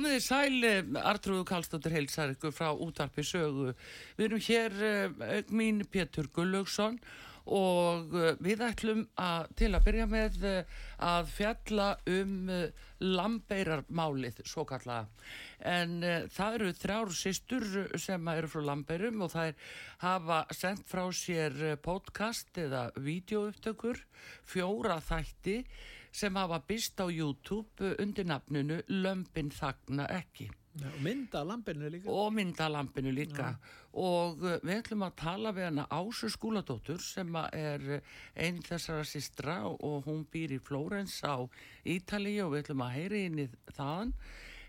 Komið þið sæli, Artrúðu Kallstóttir heilsar ykkur frá útarpi sögu. Við erum hér, uh, mín Pétur Gullaugsson og uh, við ætlum að, til að byrja með að fjalla um lambeirarmálið, svo kalla. En það eru þrjár sýstur sem eru frá lambeirum og það er hafa sendt frá sér podcast eða videoupptökur, fjóra þætti sem hafa byrst á YouTube undir nafnunu Lömpin þagna ekki. Og mynda lampinu líka. Og mynda lampinu líka. Já. Og uh, við ætlum að tala við hana Ásu skúladóttur sem er einn þessara sistra og hún býr í Flórens á Ítali og við ætlum að heyri inn í þaðan.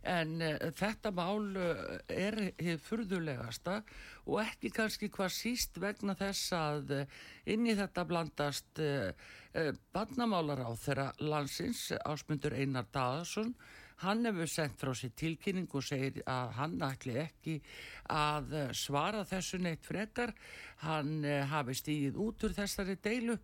En uh, þetta mál uh, er hefur furðulegasta og ekki kannski hvað síst vegna þess að uh, inn í þetta blandast uh, Eh, barnamálar á þeirra landsins ásmundur Einar Daðarsson hann hefur sendt frá sér tilkynning og segir að hann ætli ekki að eh, svara þessu neitt frekar. Hann eh, hafi stíðið út úr þessari deilu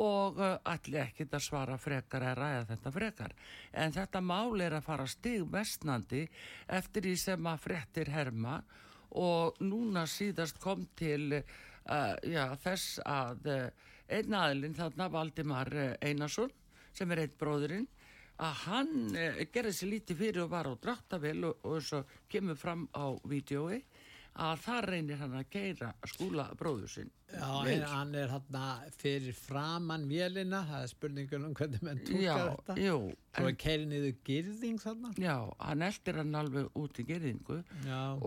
og ætli ekki að svara frekar eða ræða þetta frekar. En þetta mál er að fara stig mestnandi eftir því sem að frektir herma. Og núna síðast kom til uh, já, þess að uh, einn aðilinn þarna Valdimar eh, Einarsson sem er einn bróðurinn að hann eh, gerði sér lítið fyrir og var á dráttavel og, og svo kemur fram á vídjói að það reynir hann að geira skúla bróður sinn Já, en hann er hann fyrir framann vélina, það er spurningun um hvernig mann tóka þetta. jú, Svo er keirin niður girðing þarna. Já, hann eldir hann alveg út í girðingu.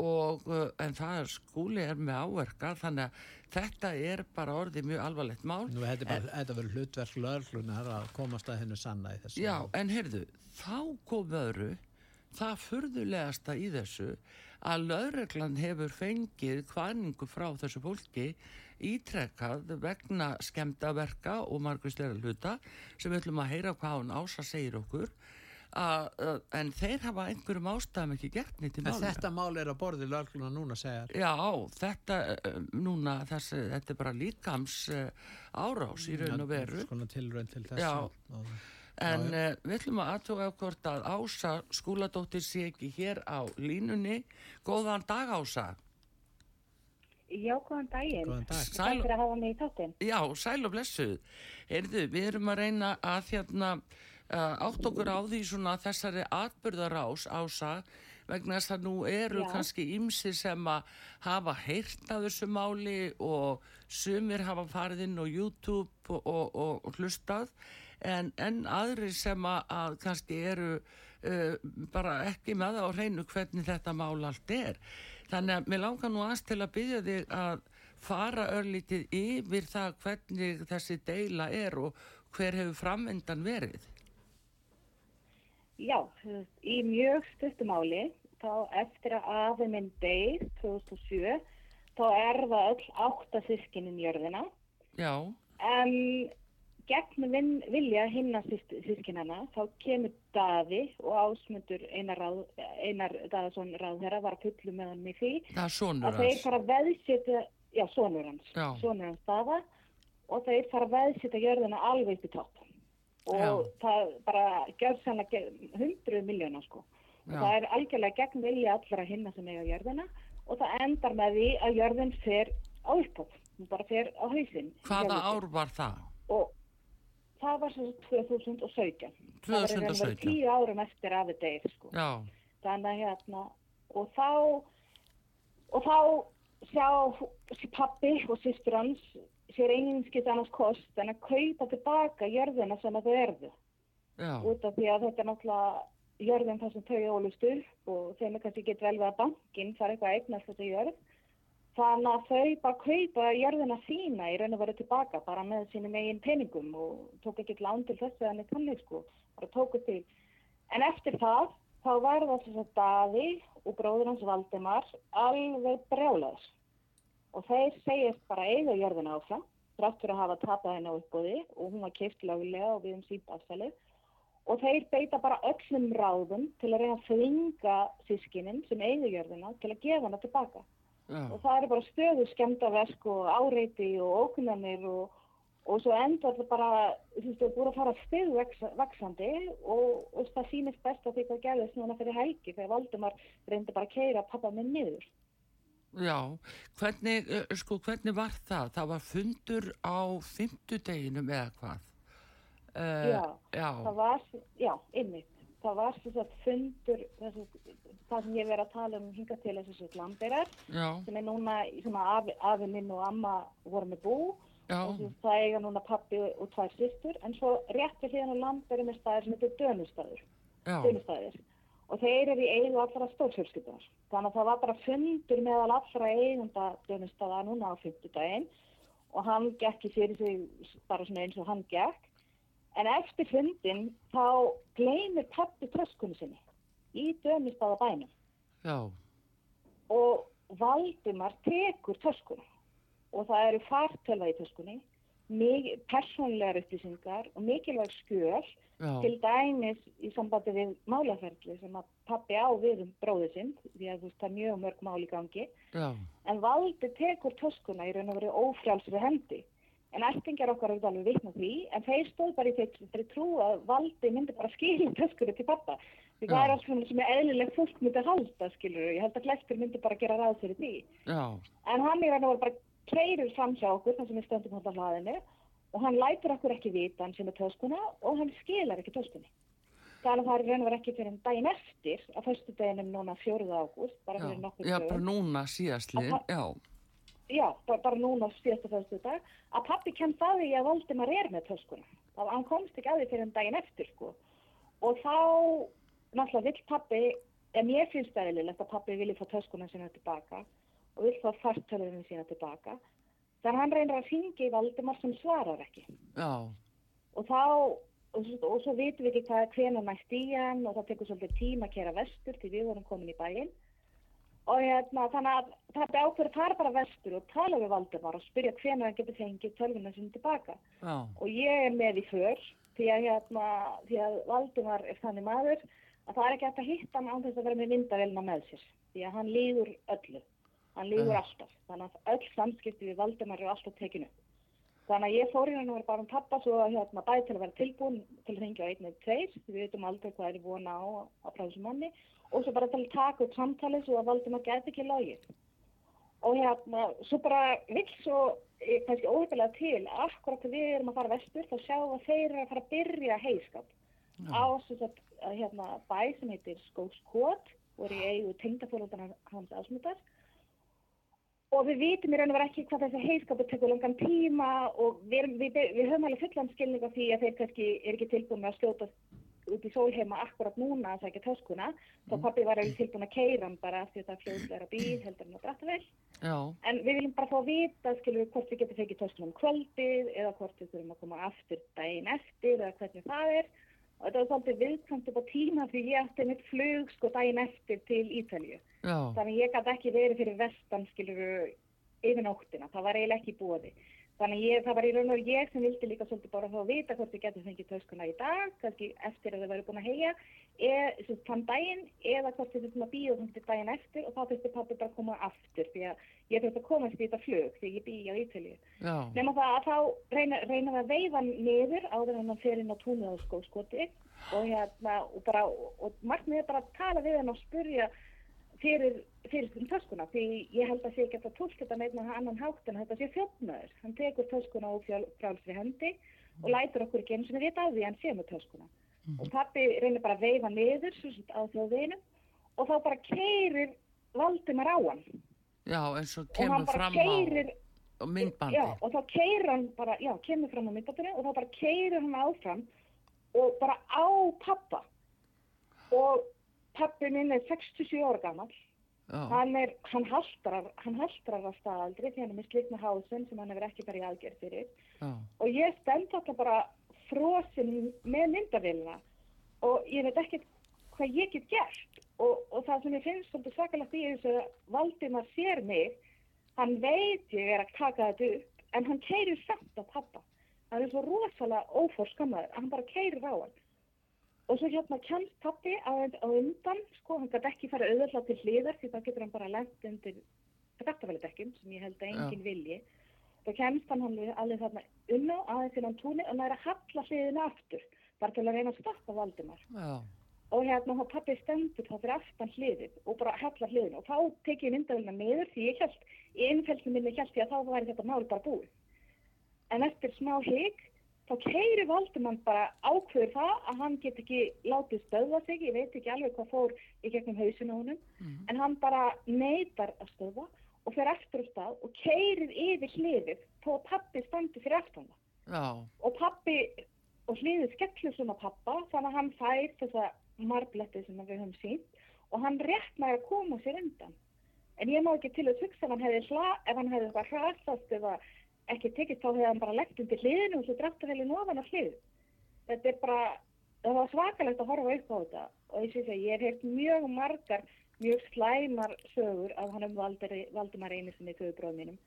Og, uh, en það er skúli er með áverka þannig að þetta er bara orðið mjög alvarlegt mál. Nú, Þetta verður hlutverk löglunar að komast að hennu sanna í þessu. Já, en heyrðu, þá kom öðru það furðulegasta í þessu að lögreglan hefur fengið hvaningu frá þessu fólki ítrekkað vegna skemdaverka og margvísleira hluta sem við ætlum að heyra hvað hún ása segir okkur. Að, að, en þeir hafa einhverjum ástæðum ekki gert nýtt í máli Þetta mál er að borði lögluna núna segjar Já, þetta uh, núna þessi, þetta er bara líkams árás í raun og veru. Skona tilraun til þess Já, en uh, við ætlum að aðtóka hvort að Ása skúladóttir sé ekki hér á línunni Góðan dag Ása Já, góðan daginn. Góðan dag. Sæl fyrir að hafa mig í þáttinn. Já, sæl og blessuð. Heyrðu, við erum að reyna að hérna, uh, átt okkur á því svona þessari atbyrðarás ása vegna þess að nú eru Já. kannski ymsi sem að hafa heyrt að þessu máli og sumir hafa farið inn á YouTube og, og, og, og hlustað en, en aðri sem að, að kannski eru uh, bara ekki með það á hreinu hvernig þetta mál allt er. Þannig að mér langar nú aðst til að byggja þig að fara örlítið yfir það hvernig þessi deila er og hver hefur framöndan verið. Já, í mjög stuttumáli, þá eftir að aðeins minn deg 2007, þá er það öll áttasískinin jörðina. Já. En gegn vin, vilja hinna sískinana þá kemur Daði og ásmundur einar, ráð, einar Daðarsson ráðherra var að fullu með hann í því. Að þeir fara að veðsita já, sonur hans, já. sonur hans Daða. Og þeir fara að veðsita jörðina alveg í topp. Og já. það bara gjör sannlega hundru miljónar sko. Og það er algjörlega gegn vilja allra hinna sem eiga jörðina. Og það endar með því að jörðin fer á uppótt, hún bara fer á hausin Hvaða ár var það? Og það var svo 2017. 2017. Það var verið tíu árum eftir af þetta er sko. Já. Þannig að hérna, og þá, og þá sjá pappi og sýstur hans sér einskilt annars kost en að kaupa tilbaka jörðina sem að þau erðu. Já. Út af því að þetta er náttúrulega jörðin þar sem þau ólust upp og þeim er kannski gett vel við að bankin fara eitthvað að eignast þetta jörð Þannig að þau bara kaupa jörðina sína í raun og verið tilbaka bara með sínum eigin peningum og tók ekki lán til þessu en eitt hannig sko, bara tóku til. En eftir það, þá var það þess að Daði og bróður hans Valdimar alveg brjálaðs. Og þeir segist bara eiga jörðina áfram, þráttur að hafa tapað henni á uppbúði og hún var keift lögulega og við um sínt afsælið. Og þeir beita bara öllum ráðum til að reyna að flinga sískininn sem eiga jörðina til að gefa henni tilbaka. Já. og það eru bara stöðu skemdaverk og áreiti og ókunnanir og, og svo endur þetta bara þú veist, það er búin að fara stöðu vaksandi og, og það sýnist best að því hvað gerðist núna fyrir hæki þegar Valdemar reyndi bara að keira pappa minn niður Já, hvernig, eh, sko, hvernig var það? Það var fundur á fymtudeginum eða hvað? Uh, já, já, það var, já, ymmið það var þess að fundur þessi, það sem ég verið að tala um hinga til þessu lambirar sem er núna að afi minn og amma voru með bú. Já. og það eiga núna pappi og tvær sýstur en svo rétt við hlýðan á lambirum er staðir sem heitir dönustæður og þeir eru í eigu allra stórfjölskyldar þannig að það var bara fundur meðal allra eigunda dönustæða núna á fymtudaginn og hann gekk í fyrir sig bara eins og hann gekk En eftir fundin þá gleymir pappi töskunni sinni í dömistáða bænum. Já. Og Valdimar tekur töskunni og það eru fartölva í töskunni, persónlegar upplýsingar og mikilvæg skjöl Já. til dæmis í sambandi við málaferðli sem að pappi á við um bróðu sinn því að það er mjög mörg mál í gangi. Já. En Valdi tekur töskuna í raun og verið ófrjálsri hendi en ættingar okkar eru alveg vitna því en þeir stóð bara í þeirri trú að valdi myndi bara skilja töskuru til pappa því það er alls svona sem er eðlileg fólk myndi að halda skilur ég held að flestir myndi bara gera ráð fyrir því. Já. en hann er bara kreirir hjá okkur þar sem við stöndum hótt á hlaðinu og hann lætur okkur ekki vita hann sem er töskuna og hann skilar ekki töskunni. Þannig að það er raun og verið ekki fyrir en daginn eftir á fyrstu daginum núna 4. ágúst bara fyrir nokkur Já, bara núna síðastlið, já já, bara, núna síðastu fyrstu dag, að pappi kemst að því að Valdimar er með töskuna. Það, hann komst ekki að því fyrir en daginn eftir, sko. Og þá, náttúrulega, vill pappi, en ég finnst það eðlilegt að pappi vilja fá töskuna sína tilbaka og vill fá fartölunum sína tilbaka. Þannig hann reynir að fingi Valdimar sem svarar ekki. Já. Og þá, og og svo vitum við ekki hvað, hvena næst í hann og það tekur svolítið tíma að kera vestur til við vorum komin í bæinn og hérna, þannig að þetta ákveður fara bara vestur og tala við Valdemar og spyrja hvernig hann getur fengið tölvuna sinni tilbaka. Já. og ég er með í för því að, hérna, því að Valdemar er þannig maður að það er ekki hægt að hitta hann án þess að vera með myndavelna með sér því að hann líður öllu. Hann líður Já. alltaf, þannig að öll samskipti við Valdemar eru alltaf tekinu þannig að ég fór hérna og verið bara um pappa svo að hérna, bæði til að vera tilbúin til að hengja einn eða tveir, við veitum aldrei hvað er í vona á að og svo bara til að taka upp samtalið svo að Valdimar geti ekki logið. Og hérna, svo bara vill svo eh, kannski óhefilega til að akkurat þegar við erum að fara vestur þá sjáum við að þeir eru að fara að byrja heiskap ja. á þess að hérna, bæ sem heitir Skóskot og er í eigu tengdafólundana hans ásmutar og við vitum í raun og vera ekki hvað þessi heiskapu tekur langan tíma og við, við, við höfum alveg fullan skilning af því að þeir kannski er ekki tilbúin að skjóta út í sólheima akkurat núna að sækja töskuna. Þá mm. pappi var alveg tilbúin að keira hann bara því að það fljóðsleira bíl heldur hann að drætta vel. Já. en við viljum bara fá að vita skilur við hvort við getum fekið töskunum kvöldið eða hvort við þurfum að koma aftur daginn eftir eða hvernig það er. Og þetta var svolítið viðkvæmt upp á tíma því ég ætti mitt flug sko daginn eftir til Ítalju þannig ég gæti ekki verið fyrir vestan skilur við yfir nóttina, það var eiginlega ekki búið Þannig ég, það var í raun og ég sem vildi líka svolítið bara þá að vita hvort við getum fengið töskuna í dag, kannski eftir að þau væri búin að heia, eða þann daginn eða hvort við þurfum að býja þannig daginn eftir og þá þurfti pappi bara að koma aftur því að ég þurfti að komast í þetta flug því ég býja á Ítalið. Nefnum það að þá reyna, reyna að veifa niður áður en hann fer inn á túnið á skóskoti og, hérna, og, og, og margt með bara að tala við hann og spurja fyrir, fyrir um töskuna því ég held að sé ekki að það tólk þetta með einhvern annan hátt en þetta sé þjófnöður hann tekur töskuna og frálsri hendi og lætur okkur ekki eins og við vita að því hann sé með töskuna. Mm -hmm. Og pappi reynir bara að veifa niður á þjóðvinum og þá bara keirir Valdimar á hann. Já, eins og kemur og fram keirir, á myndbandi. Já, og þá keirir hann bara, já, kemur fram á myndbandinu og þá bara keirir hann áfram og bara á pappa. Og pappi minn er 67 ára gammal hann er, hann haldrar hann haldrar að staðaldri því hann er með slitna hásun sem hann hefur ekki farið í aðgerð fyrir. Já. og ég stend alltaf bara frosin með myndavélina og ég veit ekki hvað ég get gert. Og, og það sem ég finnst svolítið svakalegt í þessu Valdimar sér mig hann veit ég er að taka þetta upp en hann keirir samt á pappa hann er svo rosalega óforskammaður hann bara keirir á hann Og svo hérna kemst pappi á, á undan, sko, hann gæti ekki fara auðvitað til hliðar því þá getur hann bara lengt undir drættavælidekkjum sem ég held að enginn vilji. Þá kemst hann alveg þarna unna aðeins til hann túnni og næra halla hliðinu aftur, bara til að reyna að stoppa Valdimar. Já. Og hérna hann pappi stendur þá fyrir aftan hliðið og bara halla hliðinu og þá tekið ég myndavelina meður því ég held, í einfælsum minni held ég að þá væri þetta mál bara búið. En eftir smá higg þá keiri Valdimann bara ákveður það að hann get ekki látið stöðva sig, ég veit ekki alveg hvað fór í gegnum hausinu honum, mm. en hann bara neytar að stöðva og fer eftir á stað og keirir yfir hliðið þó að pappi standi fyrir eftir hann oh. og pappi og hliðið skellur svona pappa þannig að hann fær þessa marbletti sem við höfum sínt og hann réttnaði að koma sér undan en ég má ekki til að hugsa ef hann hefði hla, ef hann hefði hraðast eða ekki tekist þá hefði hann bara legt undir hliðinu og svo dræftafélinu ofan af hlið. Þetta er bara, það var svakalegt að horfa upp á þetta. Og ég sé að ég hef heilt mjög margar, mjög slæmar sögur af hann um Valdimar Einarsson í töðubróðum mínum.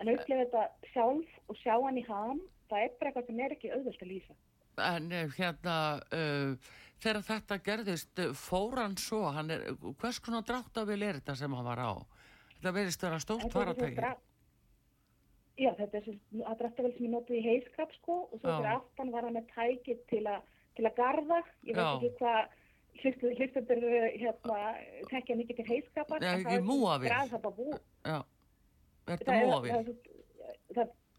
En upplifa þetta sjálf og sjá hann í ham það er bara eitthvað sem er ekki auðvöld að lýsa. En eh, hérna uh, þegar þetta gerðist eh, fór hann svo, hann er hvers konar dráttafél er þetta sem hann var á? Þetta verðist vera stórt faratæki Já, þetta er að drættavel sem ég notið í heiskap sko og svo fyrir aftan var hann með tækið til, til að garda. Ég veit ekki hvað hlustundur hérna, tekja mikið til heiskapar. Já, ekki múavið. Já, þetta er múavið.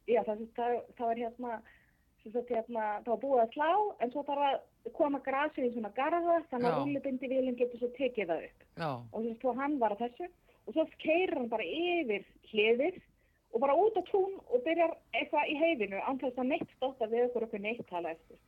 Já, það, það, það var hérna, hérna, það var búið að slá en svo þarf að koma grasið í svona garda þannig að úlubindi vilin getur svo tekið það upp. Já. Og svo hann var að þessu og svo keirir hann bara yfir hliðir og bara út á tún og byrjar eitthvað í heifinu anþess að neitt stótt að við okkur okkur neitt tala eftir.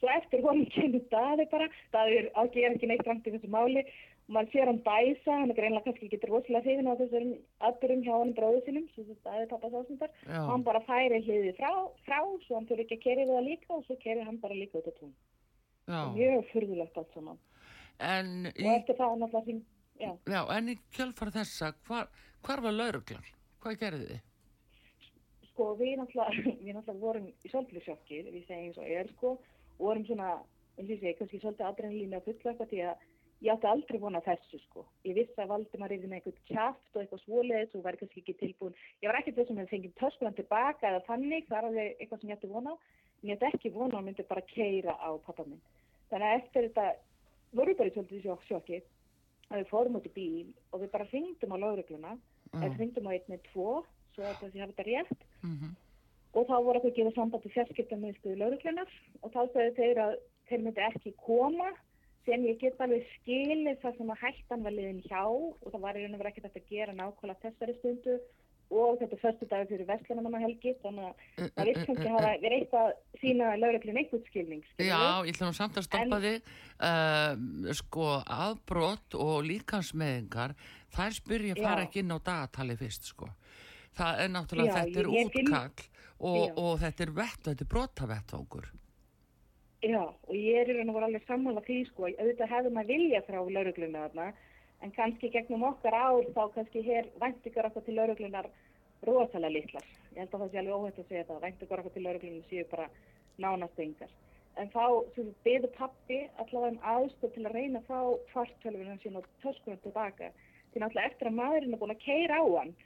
Svo eftir honum kemur daði bara, daði er að gera ekki neitt rangt í þessu máli og maður sér hann dæsa, hann er greinlega kannski ekki rosalega hrifin á þessum aðbyrjum hjá hann bróðu sinum, svo þetta er pappas ásendar hann bara færi hliði frá, frá svo hann fyrir ekki að kerja við það líka og svo kerja hann bara líka út á tún. Mjög fyrðulegt allt saman. En í, og eftir það hann alltaf hring, já. Já, en í kjálfar þessa, hvar, hvar var lauruglan? Hvað gerði þið? Sko við náttúrulega, við náttúrulega vorum í svolítið sjokkir, við segjum svo er sko, og vorum svona, eins og ég segi, kannski svolítið adrenalínu að fulla eitthvað því að ég átti aldrei vona þessu sko. Ég vissi að Valdimar yfir með eitthvað kjáft og eitthvað svóleðis og var kannski ekki tilbúin. Ég var ekkert þessum að fengið töskunan tilbaka eða þannig, það er alveg eitthvað sem ég ætti vona á, en ég ætti ekki vona að myndi bara keira á pappa minn. Þannig að eftir þetta voru bara í svolítið sjokki að við fórum út í bíl og við bara ringdum á laurugluna, mm. eða ringdum á 112 svo að þessi hafa þetta rétt mm -hmm. og þá voru okkur gefið samband til fjarskiptamöðstuðu lauruglunar og þá sagði þeir að þeir myndi ekki koma sem ég get alveg skilið það sem að hættan var liðin hjá og það var í raun og verið ekkert að gera nákvæmlega þessari stundu og þetta er förstu dag fyrir Vestlunamannahelgi þannig að það vil kannski hafa verið eitthvað sína lauruglun einhvern skilning Já, ég ætlum samt að stoppa en, þig. Uh, sko afbrott og líkansmeðingar þær spyr ég fara ekki inn á dagatali fyrst sko það er náttúrulega, já, þetta er útkall og, og þetta er vett, þetta er brotavettókur Já, og ég er í raun og voru alveg sammála því sko, auðvitað hefur maður vilja frá laurugluna þarna, en kannski gegnum okkar ár þá kannski hér væntingar okkar til lauruglunar rosalega litlar, ég held að það sé alveg óhætt að segja það, væntingar okkar til lauruglunar séu bara nánast engar, en þá beður pappi allavega um aðstöð til að reyna þá fartölfunum sín og töskunum tilbaka, því náttúrulega eftir að maðurinn er búin að keira á hann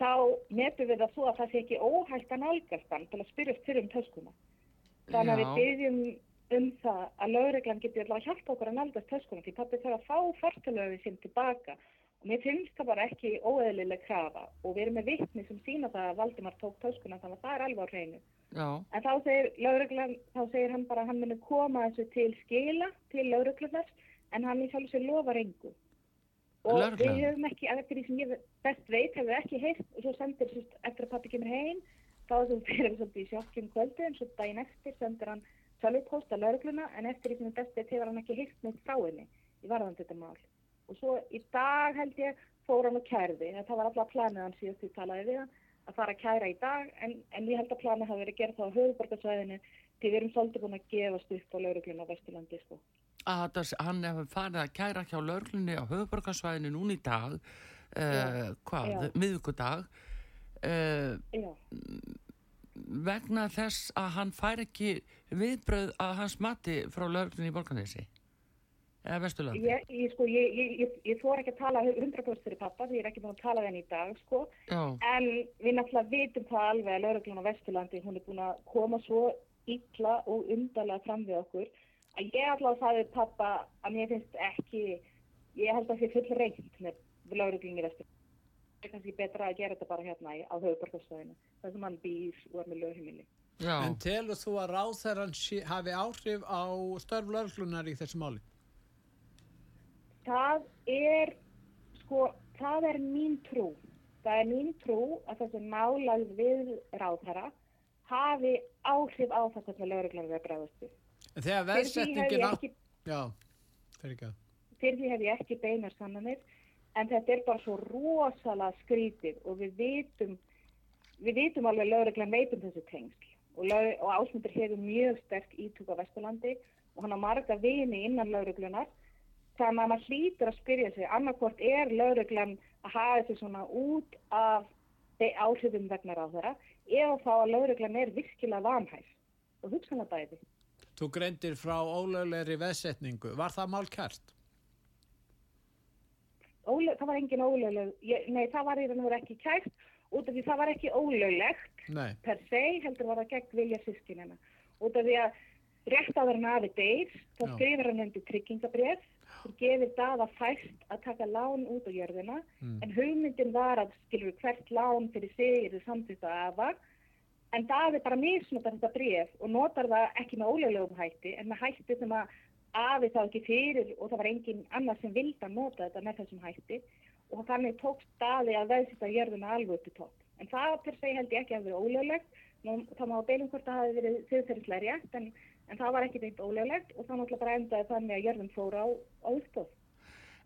þá metum við það svo að það sé ekki óhægt að nálgast hann til að spyrjast fyrir um töskuna. Þannig að við byggjum um það að lögreglan getur allavega hjálpa okkur að nálgast töskuna því pappi þarf að fá fartalöfið sinn tilbaka. Og mér finnst það bara ekki óeðlileg krafa. Og við erum með vittni sem sína það að Valdimar tók töskuna þannig að það er alveg á hreinu. Já. en þá segir, þá segir hann bara að hann muni koma þessu til skila til lauruglunar en hann í sjálf sér lofa reyngu og Lörgla. við höfum ekki, eftir því sem ég best veit hefur við ekki heilt og svo sendir sérst, eftir að pappi kemur heim þá er það fyrir svolítið í sjokkjum kvöldu en svo daginn eftir sendir hann sjálfupóst að laurugluna en eftir því sem ég best veit hefur hann ekki heilt neitt frá henni í varðan þetta mál. Og svo í dag held ég fór hann og kærði. Það var alltaf planið hann síðast því talaði við hann að fara að kæra í dag en, en ég held að planið hafi verið gerð þá á höfuborgarsvæðinu því við erum svolítið búin að gefast upp á laurugluna á Vesturlandi sko að það, hann hefur farið að kæra hjá lörglunni á höfuborgarsvæðinu núni í dag uh, hvað, miðugudag uh, vegna þess að hann fær ekki viðbröð að hans mati frá lörglunni í Borganesi eða Vesturlandi? Ég, ég, sko, ég, ég fór ekki að tala 100% fyrir pappa því ég er ekki búin að tala þenni í dag sko. en við náttúrulega vitum það alveg að lörglunni á Vesturlandi hún er búin að koma svo illa og undarlega fram við okkur að ég alltaf sagði pappa að mér finnst ekki ég held að það sé full reynd með lauruglinni vestur það er kannski betra að gera þetta bara hérna á höfuborgarstöðinu þar sem hann býr og er með lögheimili. En telur þú að ráþæran hafi áhrif á störf lauruglunar í þessu máli? Það er sko, það er mín trú. Það er mín trú að þessi málað við ráþæra hafi áhrif á það sem lauruglunar er bregðast við En þegar veðsetningin á... Já, fyrir ekki að... Fyrir því hef ég ekki beinar sannanir, en þetta er bara svo rosalega skrítið og við vitum, við vitum alveg lögreglega veitum þessu tengsl. Og, og ásmundur hefur mjög sterk ítúk á Vesturlandi og hann har marga vini innan lögreglunar þannig að maður hlýtur að spyrja sig annarkort er lögreglan að hafa þessu svona út af áhrifum vegna á þeirra eða þá að lögreglan er virkilega vanhæf. Og hugsanlega bæði. Þú greindir frá ólöglegri veðsetningu. Var það mál kært? Óleg, það var engin ólögleg. Ég, nei, það var í raun og veru ekki kært út af því það var ekki ólöglegt nei. per se, heldur var það gegn vilja sískinina. Út af því að rétt á verðin afi deyr, þá skrifir hann undir tryggingabref og gefir það að fæst að taka lán út á jörðina, mm. en hugmyndin var að skilur hvert lán fyrir sig er það samtitt að afa en er bara misnotar þetta bref og notar það ekki með óleglegum hætti en með hætti sem að afi þá ekki fyrir og það var engin annar sem vildi að nota þetta með þessum hætti og þannig tók staði að veðsita jörðuna alveg upp í topp. En það per se held ég ekki að vera óleglegt, þá má beilum hvort það hafi verið þauðferðislega rétt en, en það var ekki beint óleglegt og það náttúrulega bara endaði þannig að jörðun fóra á, á upptóð.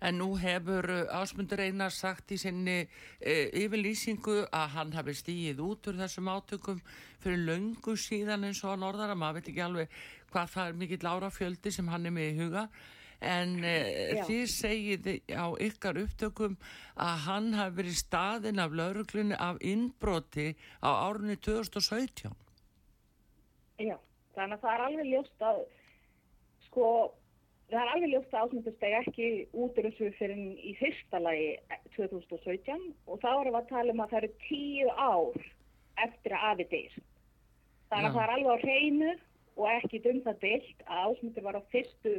En nú hefur uh, Ásmundur Einar sagt í sinni e, yfirlýsingu að hann hafi stíið út úr þessum átökum fyrir löngu síðan eins og norðara, maður veit ekki alveg hvað það er mikill árafjöldi sem hann er með í huga. En e, þið segið á ykkar upptökum að hann hafi verið staðin af lauruglunni af innbroti á árunni 2017. Já, þannig að það er alveg ljóst að sko Það er alveg ljóst að ásmyndusteg ekki út úr þessu fyrir í fyrsta lagi 2017 og þá erum við að tala um að það eru tíu ár eftir að afi deyr. Þannig að það er alveg á hreinu og ekki um það deilt að ásmyndur var á fyrstu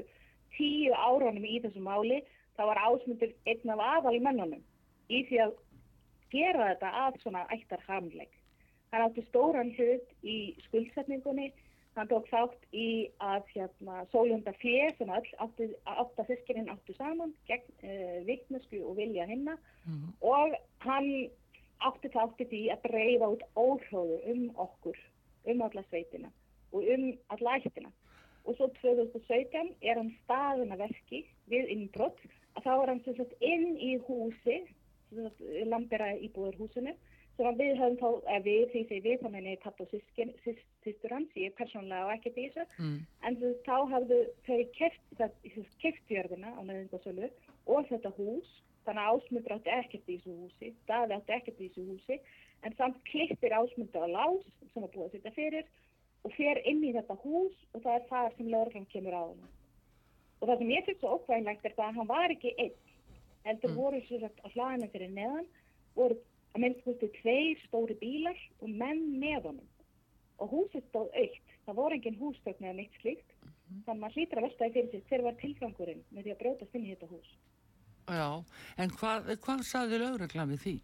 tíu árunum í þessu máli. Það var ásmyndur einn af aðal mennunum í því að gera þetta að svona eittar hamleik. Það átti stóran hlut í skuldsetningunni Hann tók þátt í að hérna, sólunda fér sem all átta sískininn áttu saman gegn uh, eh, vittnesku og vilja hinna mm -hmm. og hann átti þátti því að breyfa út óhróðu um okkur, um alla sveitina og um alla ættina. Og svo 2017 er hann staðin að verki við innbrott að þá er hann sem sagt inn í húsi, lambera íbúður húsinu sem við höfum þá, við því því við þannig að ég tatt á sýstur hans, ég er persónlega á ekkert í þessu, mm. en þá hafðu þau keftjörðina á meðingasölu og þetta hús, þannig að ásmundur átti ekkert í þessu húsi, staði átti ekkert í þessu húsi, en samt klippir ásmundur á lás sem var búið að setja fyrir og fer inn í þetta hús og það er það sem lögurinn kemur á hann. Og það sem ég finnst svo ókvæðinlegt er það að hann var ekki einn, heldur mm. voru svo að hlaðinu fyrir neðan, voru að minnst hústu tveir stóri bílar og menn með honum og húsið stóð aukt, það voru engin hústökn eða neitt slíkt, mm -hmm. þannig að maður hlýtra veltaði fyrir sig hver var tilgangurinn með því að brótast inn í þetta hús Já, en hvað, hvað saði lögreglan við því?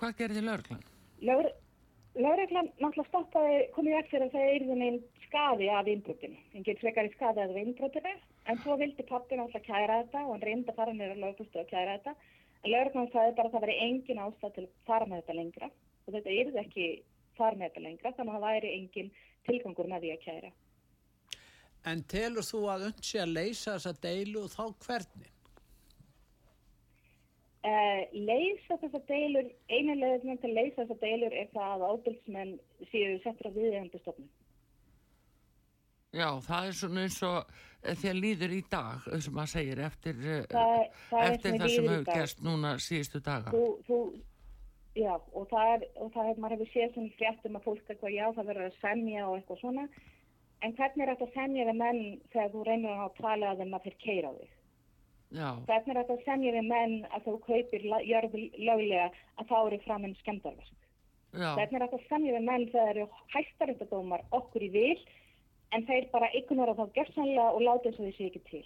Hvað gerði lögreglan? Lögre, lögreglan náttúrulega stoppaði, komið ekki fyrir að það er einn skadi af innbrotinu. En getur frekar í skadi af innbrotinu. En svo vildi pappi náttúrulega kæra þetta og hann reyndi að fara nýra lögfustu og kæra þetta. Lögreglan sagði bara að það veri engin ástæð til að fara með þetta lengra. Og þetta er ekki fara með þetta lengra, þannig að það væri engin tilgangur með því að kæra. En telur þú að önnsi að leysa þessa deilu og þá hvernig? Uh, leysa þessa deilur, einilega til að leysa þessa deilur er það að ábyrgsmenn séu settur á viðegandi stofnum. Já, það er svona eins og þér líður í dag, sem maður segir, eftir eh, það, það, eftir það sem hefur gæst núna síðustu daga. Þú, þú, já, og það er, og það er, maður hefur séð svona fréttum að fólk eitthvað, já, það verður að semja og eitthvað svona, en hvernig er þetta að semja við menn þegar þú reynir að tala að þeim að þeir keira þig? Já. Hvernig er þetta að semja við menn að þú kaupir jörð löglega að þá eru fram en skemdarverk? Hvernig er þetta að semja við menn þegar eru hæstaréttadómar okkur í vil en þeir bara ykkunar á þá gerðsanlega og láta þess að þeir sé ekki til.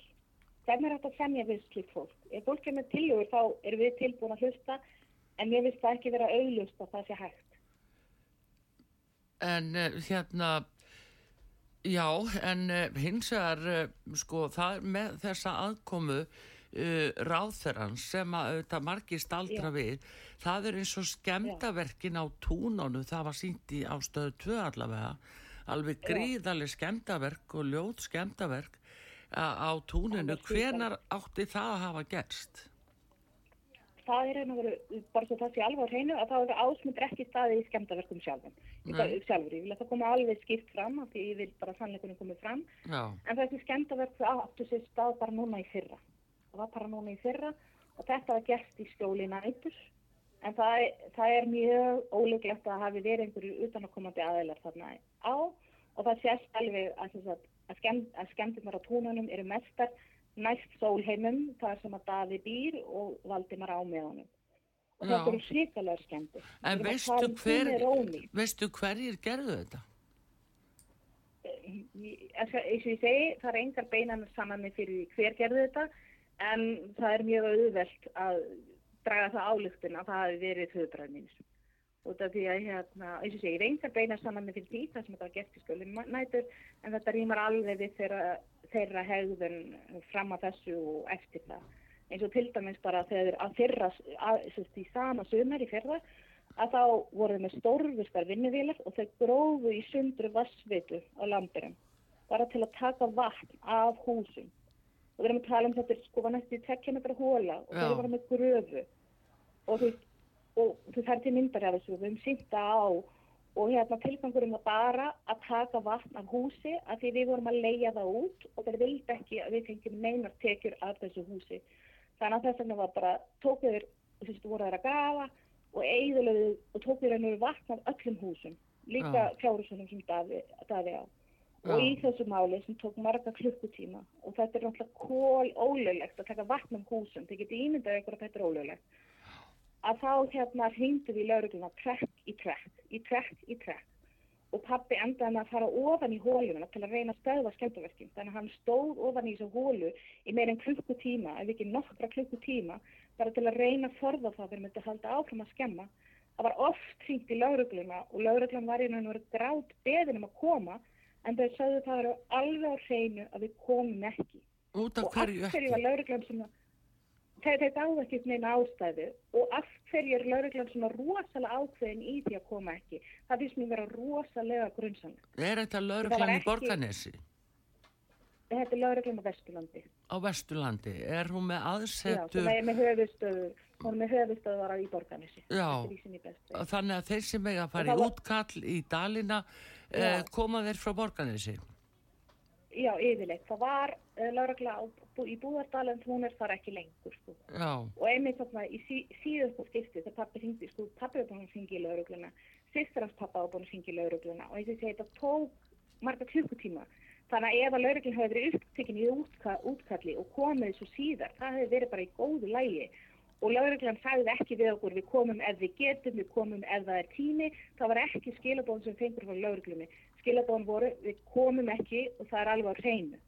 Hvernig er þetta að semja við slikt fólk? Ef fólk er með tiljóður þá erum við tilbúin að hlusta en ég vist það ekki vera auðlust að það sé hægt. En uh, hérna, já, en uh, hins vegar, uh, sko, það með þessa aðkomu ráþeran sem að auðvitað margir staldra já. við, það er eins og skemdaverkin á túnónu, það var sínt í ástöðu 2 allavega, alveg gríðarlega skemdaverk og ljót skemdaverk á túninu. Hvenar átti það að hafa gerst? Það er einhverju, bara svo það sé alveg á hreinu, að það er ásmundur ekki staði í skemdaverkum sjálfum. Sjálfur, ég vil að það koma alveg skipt fram, af því ég vil bara sannleikunum komið fram. Já. En þessi skemdaverk áttu sér stað bara núna í fyrra. Það var bara núna í fyrra og þetta var gert í skjóli nætur En það, það er mjög óleiklegt að hafi verið einhverju utanakomandi aðeinar þarna á og það sést alveg að, að, skemmt, að skemmtirnar á tónunum eru mestar næst sólheimum þar sem að Daði býr og Valdimar á með honum. Og það eru síkalega skemmtir. En veistu, hver, veistu hverjir gerðu þetta? Eins og ég segi, það er engar beinan saman með fyrir hver gerðu þetta en það er mjög auðvelt að draga það álugtun að það hafi verið höfbræðminns. Út af því að, hérna, eins og sé, ég reynda beina saman með fyrir það sem þetta var gert í skjólinn nætur en þetta rýmar alveg við þeirra, þeirra hegðun fram að þessu og eftir það. Eins og til dæmis bara þegar að þeirra, að, sérst, í sama sömur í fyrra, að þá voruð með stórvistar vinnuvílar og þau grófu í sundru vassvitu á lampirum bara til að taka vatn af húsum. Og við erum að tala um þetta, sko, var næstu í tekkimetra hóla og þau voru með gröfu og þú, og þú fær til myndar af þessu, við höfum sýnta á og hérna tilgangurum var bara að taka vatn af húsi að því við vorum að leia það út og þeir vildi ekki að við fengjum neinar tekjur af þessu húsi. Þannig að þess vegna var bara, tókuður, þú veist, voru þær að gafa og eigðulegðu og tókuður hennur vatn af öllum húsum, líka ja. fjárhúsunum sem daði, daði á. Og í þessu máli sem tók marga klukkutíma og þetta er náttúrulega kól ólöglegt að taka vatn af húsum, það getur ímyndað eitthvað að þetta er ólöglegt að þá hérna hringdu við laurugluna trekk í trekk, í trekk í trekk. Og pappi endaði með að fara ofan í hóluna til að reyna að stöða skemmtaverkin þannig að hann stóð ofan í þessu hólu í meirinn klukkutíma, ef ekki nokkra klukkutíma bara til að reyna að forða það fyrir að halda áfram að skemma. Það var oft hringt í laurugluna og lauruglun var í náttúrulega verið grátt beðin um að koma en þau sagðu það eru alveg á hreinu að við komum ekki. Út af hverju ekki? þeir, þeir dáðu ekki neina ástæðu og af hverju er lauruglan svona rosalega ákveðin í því að koma ekki? Það finnst mér vera rosalega grunnsann Er þetta lauruglan í Borganesi? Þetta er lauruglan á Vesturlandi. Á Vesturlandi, er hún með aðsetur? Já, hún er með höfustöður hún er með höfustöður í Borganesi Já, þannig að þeir sem eiga að fara í útkall í Dalina eh, koma þeir frá Borganesi Já, yfirleitt. Það var uh, lauragla í Búðardal en hún er þar ekki lengur. Sko. Og einmitt þarna í sí, síðustu skipti þegar pappi hingdi, sko, pappi var búin að syngja í laurugluna, sýstrans pappa var búin að syngja í laurugluna og eins og þetta tók marga klukkutíma. Þannig að ef að lauruglun hefði verið upptekinn í útkalli og komið svo síðar, það hefði verið bara í góðu lægi og lauruglan sagði ekki við okkur við komum ef við getum, við komum ef það er tími, það var ekki skilabóðum sem fengur frá lauruglunni skilabóðan voru við komum ekki og það er alveg á hreinu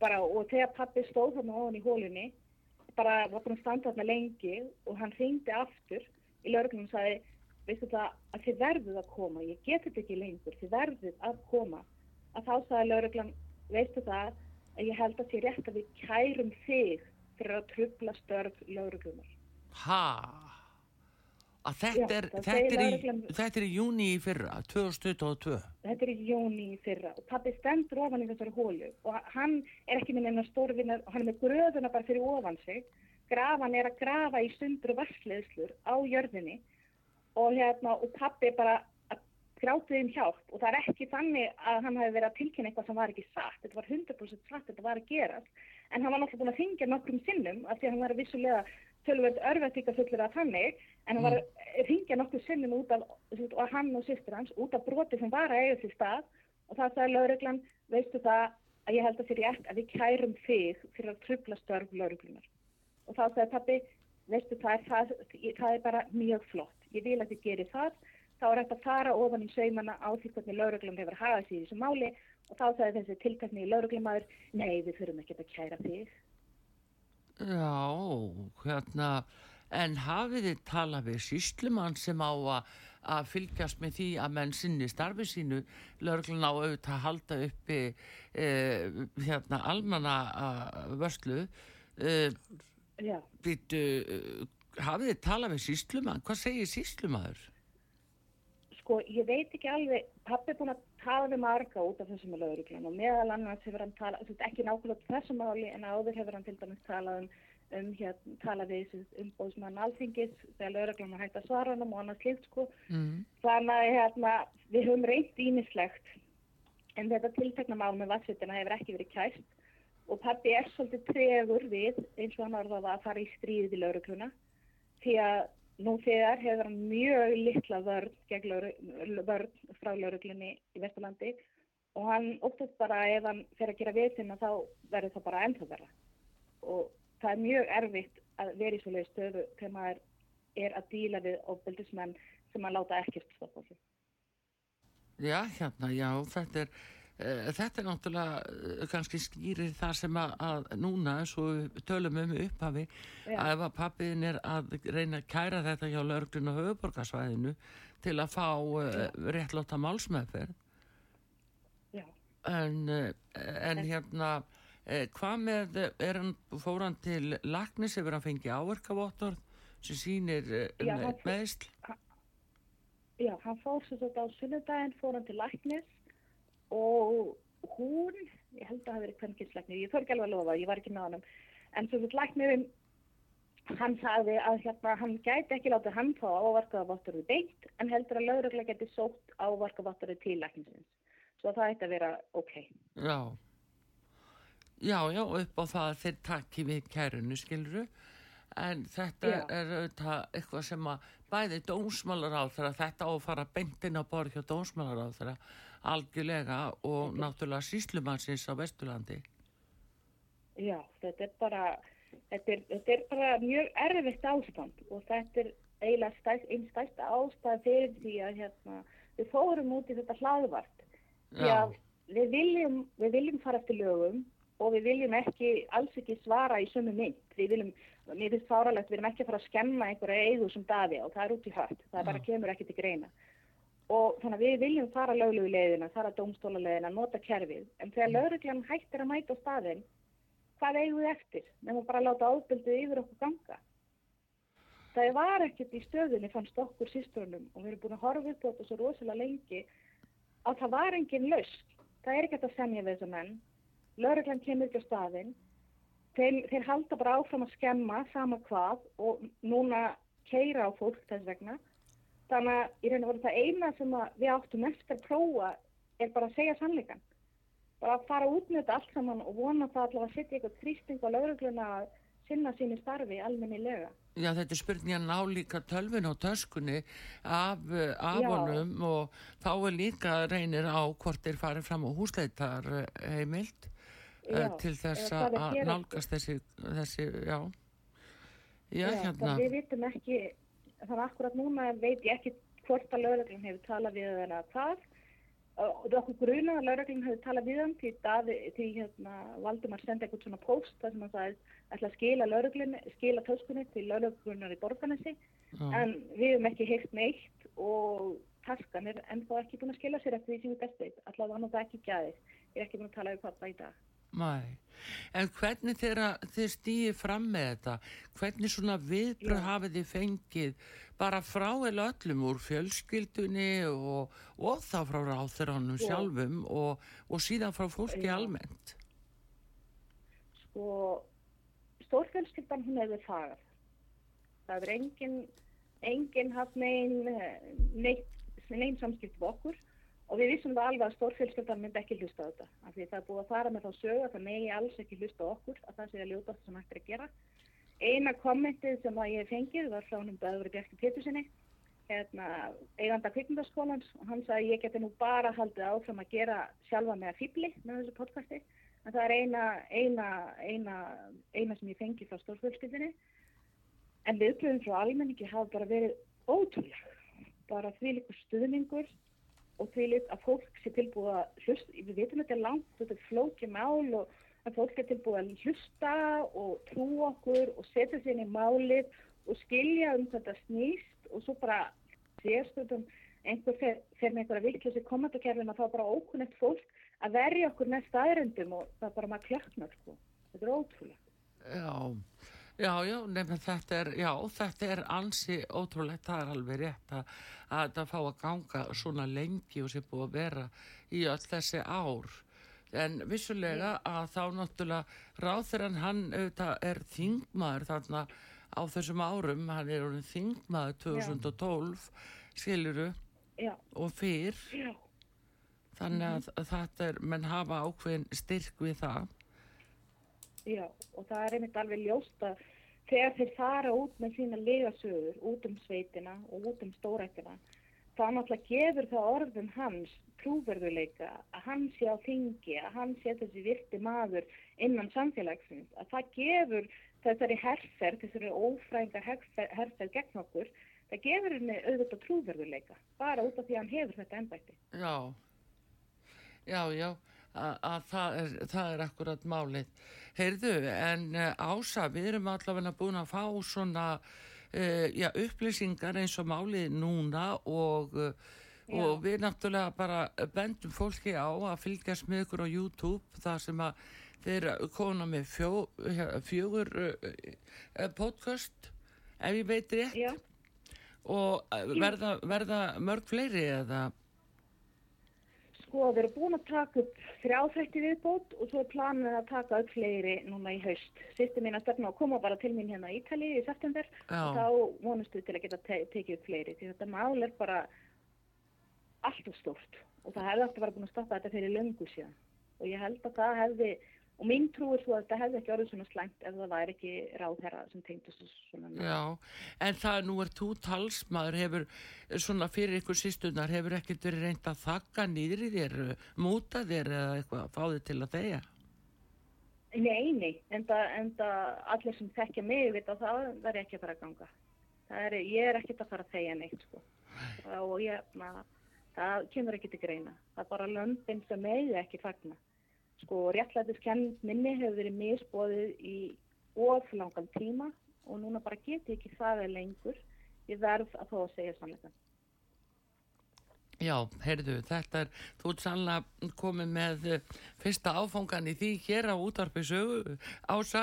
bara og þegar pappi stóð þarna ofan í hólunni bara var búin að standa þarna lengi og hann ringdi aftur í lauruglunum og sagði, veistu það að þið verðuð að koma, ég get þetta ekki lengur, þið verðuð að koma. Að þá sagði lauruglan, veistu það að ég held að þið rétt að við kærum þig fyrir að trubla störf lauruglunar. Hæ? Að þetta, Já, er, þetta, er í, þetta er í júni í fyrra 2022 þetta er í júni í fyrra og pappi stendur ofan í þessari hólu og hann er ekki minn en að stórvinna og hann er með gröðuna bara fyrir ofan sig. Grafan er að grafa í sundur og varsleðslur á jörðinni og, hérna, og pappi bara grátið um hjálp og það er ekki þannig að hann hafi verið að tilkynna eitthvað sem var ekki satt. Þetta var 100% satt, þetta var að gerast. En hann var náttúrulega búin að þingja nokkrum sinnum af því að hann var að vissulega tölverð örvættíka fullir af þannig en hann var að mm. ringja nokkuð sinnum út af og hann og sýstur hans út af broti sem var að eiga því stað. Og það sagði lauruglan, veistu það að ég held að fyrir ég að við kærum þig fyrir að trubla störf lauruglunar og þá sagði pappi, veistu það, það, það er bara mjög flott. Ég vil að þið gerir það þá er þetta að fara ofan í saumana á því hvernig lauruglan hefur hagað sér í þessu máli og þá sagði þessi tilkastni í lauruglumæður, nei við þurfum ekki að kæra þig Já, hérna, en hafið þið talað við síslumann sem á að fylgjast með því að menn sinni starfi sínu, lörglun á auðvitað að halda uppi e, hérna almanna vörslu. E, býtu, hafið þið talað við síslumann? Hvað segir síslumadur? Sko, ég veit ekki alveg, pappi er búin að tala við marga út af þessum lögurglun og meðal annars hefur hann talað, ekki nákvæmlega þessum máli en áður hefur hann til dæmis talað um, um hérna, talað við umbóðsmann alþingis þegar lögurglun har hægt að svara hann og annars slikt sko. Mm. Þannig að hérna, við höfum reynd ímislegt en þetta tiltekna mál með vassvitina hefur ekki verið kæst og pappi er svolítið tregur við eins og hann orðaði að fara í stríðið í lögurgluna því að Nú þegar hefur hann mjög litla vörð, vörð frá lauruglunni í Vesturlandi og hann óttast bara ef hann fer að gera viðsynna þá verður það bara ennþá verða. Og það er mjög erfitt að vera í svoleiði stöðu þegar maður er að díla við ofbeldismenn sem maður láta ekkert stoppa sig. Já, hérna, já, þetta er þetta er náttúrulega eh, kannski skýrir það sem að, að núna eins og tölum um upphafi Já. að ef að pappiðin er að reyna að kæra þetta hjá lörglun og höfuborgarsvæðinu til að fá uh, réttláta málsmeðferð. En, en hérna eh, hvað með er hann fóran til lagnis ef hann fengi áverkavottor sem sýnir uh, meðsl Já, hann fór svo þetta á sunnudaginn fór hann til lagnis og hún, ég held að það hefði verið kvennkynnsleiknir, ég þarf ekki alveg að lofa, ég var ekki með honum, en svo læknirinn, hann sagði að hérna, hann gæti ekki látið hann fá ávarkaðavotturði beint, en heldur að lauruglega geti sótt ávarkavatturði til lækninsins. Svo það ætti að vera ok. Já, já, já, upp á það þeir takki við kærunu, skiluru, en þetta já. er auðvitað eitthvað sem að bæði dómsmálar á þeirra, þetta á að fara beintinn á borð hjá dómsmálar á þeirra, algjörlega og þetta náttúrulega síslumansins á Vesturlandi. Já, þetta er bara þetta er, þetta er bara mjög erfitt ástand og þetta er eiginlega einn stæsta ástæð fyrir því að hérna, við fórum út í þetta hlaðvart að við viljum, við viljum fara eftir lögum og við viljum ekki, alls ekki svara í sömu mynd. Við viljum, mér finnst fáralegt við viljum ekki fara að skemma einhverja eigu sem daði og það er út í hött, það bara kemur ekki til greina og þannig að við viljum fara löglegu leiðina, fara domstóluleiðina, nota kerfið, en þegar mm. lögreglan hættir að mæta á staðin, hvað eigum við eftir? Nefnum bara að láta ábyldið yfir okkur ganga. Það var ekkert í stöðunni fannst okkur sístrunum og við erum búin að horfa upp á þetta svo rosalega lengi að það var engin lausn. Það er ekkert að semja við þessa menn. Lögreglan kemur ekki á staðin. Þeir, þeir halda bara áfram að skemma sama hvað og núna keira á fólk þess vegna Þannig að í raun og veru það eina sem við áttum eftir að prófa er bara að segja sannleikan. Bara að fara út með þetta allt saman og vona það allavega að setja eitthvað þrýsting á laurugluna að sinna síni starfi almennilega. Já þetta er spurning að ná líka tölvin á töskunni af, af honum og þá er líka reynir á hvort þeir farið fram á húsleitar heimild eh, já, til þess að nálgast þessi, þessi já. Já, já hérna. Við vitum ekki þannig að akkurat núna veit ég ekki hvort að lögreglun hefur talað við eða hvað og okkur gruna að lauröglinn hefði talað við hann því, Daði, því hérna, Valdimar sendið eitthvað svona post þar sem hann sagði ætla að skila lauröglinn, skila töskunni til lauröglunnar í borganessi mm. en við hefum ekki heilt neitt og taskan er ennþá ekki búin að skila sér eftir því sem við bestið, allavega hann og það ekki gæðið, ég er ekki búin að tala um pappa í dag. Nei, en hvernig þeirra þið stýðir fram með þetta, hvernig svona viðbröð hafið þið fengið bara frá eða öllum úr fjölskyldunni og, og þá frá ráþurannum sjálfum og, og síðan frá fólki Já. almennt? Sko, stórfjölskyldan hún hefur þagað. Það er enginn enginn haft neinn neinn nein samskipt við okkur og við vissum það alveg að stórfjölskyldan myndi ekki hlusta á þetta af því það er búið að fara með þá sögu að það megi alls ekki hlusta okkur að það sé að ljóta sem hægt er að gera. Eina kommentið sem að ég fengið var frá húnum Böður Bjarki Pétursinni hérna, eiganda kvikmyndaskólans og hann sagði ég geti nú bara haldið áfram að gera sjálfa með að fýbli með þessu podcasti. En það er eina, eina, eina, eina sem ég fengið frá stórfjölskyldinni en viðbröðum frá almenningi hafa bara verið ótrúlega bara því líka stuðningur og því lit að fólk sé tilbúið að hlusta, við veitum þetta er langt, þetta er flókið mál og að fólk er tilbúið að hlusta og trú okkur og setja sér inn í málið og skilja um þetta snýst og svo bara sérstöldum einhver fer, fer með einhverja viklusi komandakerfin að það er bara ókunnett fólk að verja okkur næst aðröndum og það er bara maður klöknar sko. Þetta er ótrúlega. Já, Já, já, nefnum þetta er, já, þetta er ansi ótrúlegt, það er alveg rétt að, að það fá að ganga svona lengi og sé búið að vera í öll þessi ár. En vissulega að þá náttúrulega ráþurann hann auðvitað er þingmaður þarna á þessum árum, hann er orðin þingmaður 2012, skiluru, já. og fyrr. Já. Þannig að, að þetta er, menn hafa ákveðin styrk við það. Já, og það er einmitt alveg ljóst að þegar þeir fara út með sína liðasögur, út um sveitina og út um stórættina, þá náttúrulega gefur það orðum hans trúverðuleika að hann sé á þingi, að hann sé þessi virti maður innan samfélagsins, að það gefur þessari herrferð, þessari ófrænga herrferð gegn okkur, það gefur henni auðvitað trúverðuleika, bara út af því að hann hefur þetta ennbætti. Já, já, já að það er, það er akkurat málið. Heyrðu, en uh, ása, við erum allavega búin að fá svona uh, já, upplýsingar eins og málið núna og, uh, og við náttúrulega bara bendum fólki á að fylgjast með ykkur á YouTube þar sem að þeir koma með fjó, fjögur podcast, ef ég veit rétt, já. og verða, verða mörg fleiri eða? Sko, við erum búin að taka upp þrjáþætti viðbót og svo er planin að taka upp fleiri núna í haust. Sýstum mín að stefna að koma bara til mín hérna í Ítali í september Já. og þá vonustu til að geta te tekið upp fleiri. Því þetta mál er bara allt og stórt og það hefði alltaf verið búin að stoppa þetta fyrir löngu síðan. Og ég held að það hefði Og mín trú er svo að þetta hefði ekki orðið svona slæmt ef það væri ekki ráðherra sem tengdast svona. Já, en það nú er þú talsmaður, hefur svona fyrir ykkur sístunar, hefur ekkert verið reynd að þakka nýðri þér, múta þér eða eitthvað, fá þið til að þeia? Nei, nei, en það allir sem þekkja mig vita það verður ekki að fara að ganga. Er, ég er ekkert að fara að þeia neitt sko. Og ég, maður, það kemur ekki til greina. Það er bara löndin sem megi ekki fagna sko réttlætiskenn minni hefur verið misbóðið í oflangan tíma og núna bara geti ekki það lengur. Ég verð að þó að segja sannleikan Já, heyrðu, þetta er þú ert sannlega komið með fyrsta áfangan í því hér á útvarpisögu ása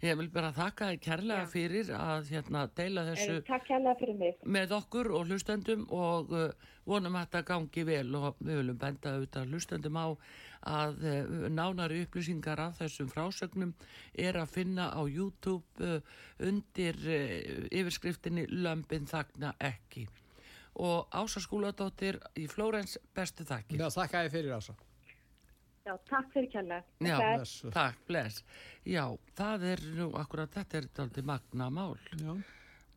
Ég vil bara þakka þið kærlega fyrir að hérna, deila þessu með okkur og hlustendum og uh, vonum að þetta gangi vel og við viljum benda auðvitað hlustendum á að uh, nánari upplýsingar af þessum frásögnum er að finna á YouTube uh, undir uh, yfirskriftinni Lömpin þakna ekki og Ása skóladóttir í Flórens bestu þakki. Já, þakka ég fyrir Ása. Já, takk fyrir kjalla. Já, bless. takk, bless. Já, það er nú, akkurat þetta er aldrei magna mál Já.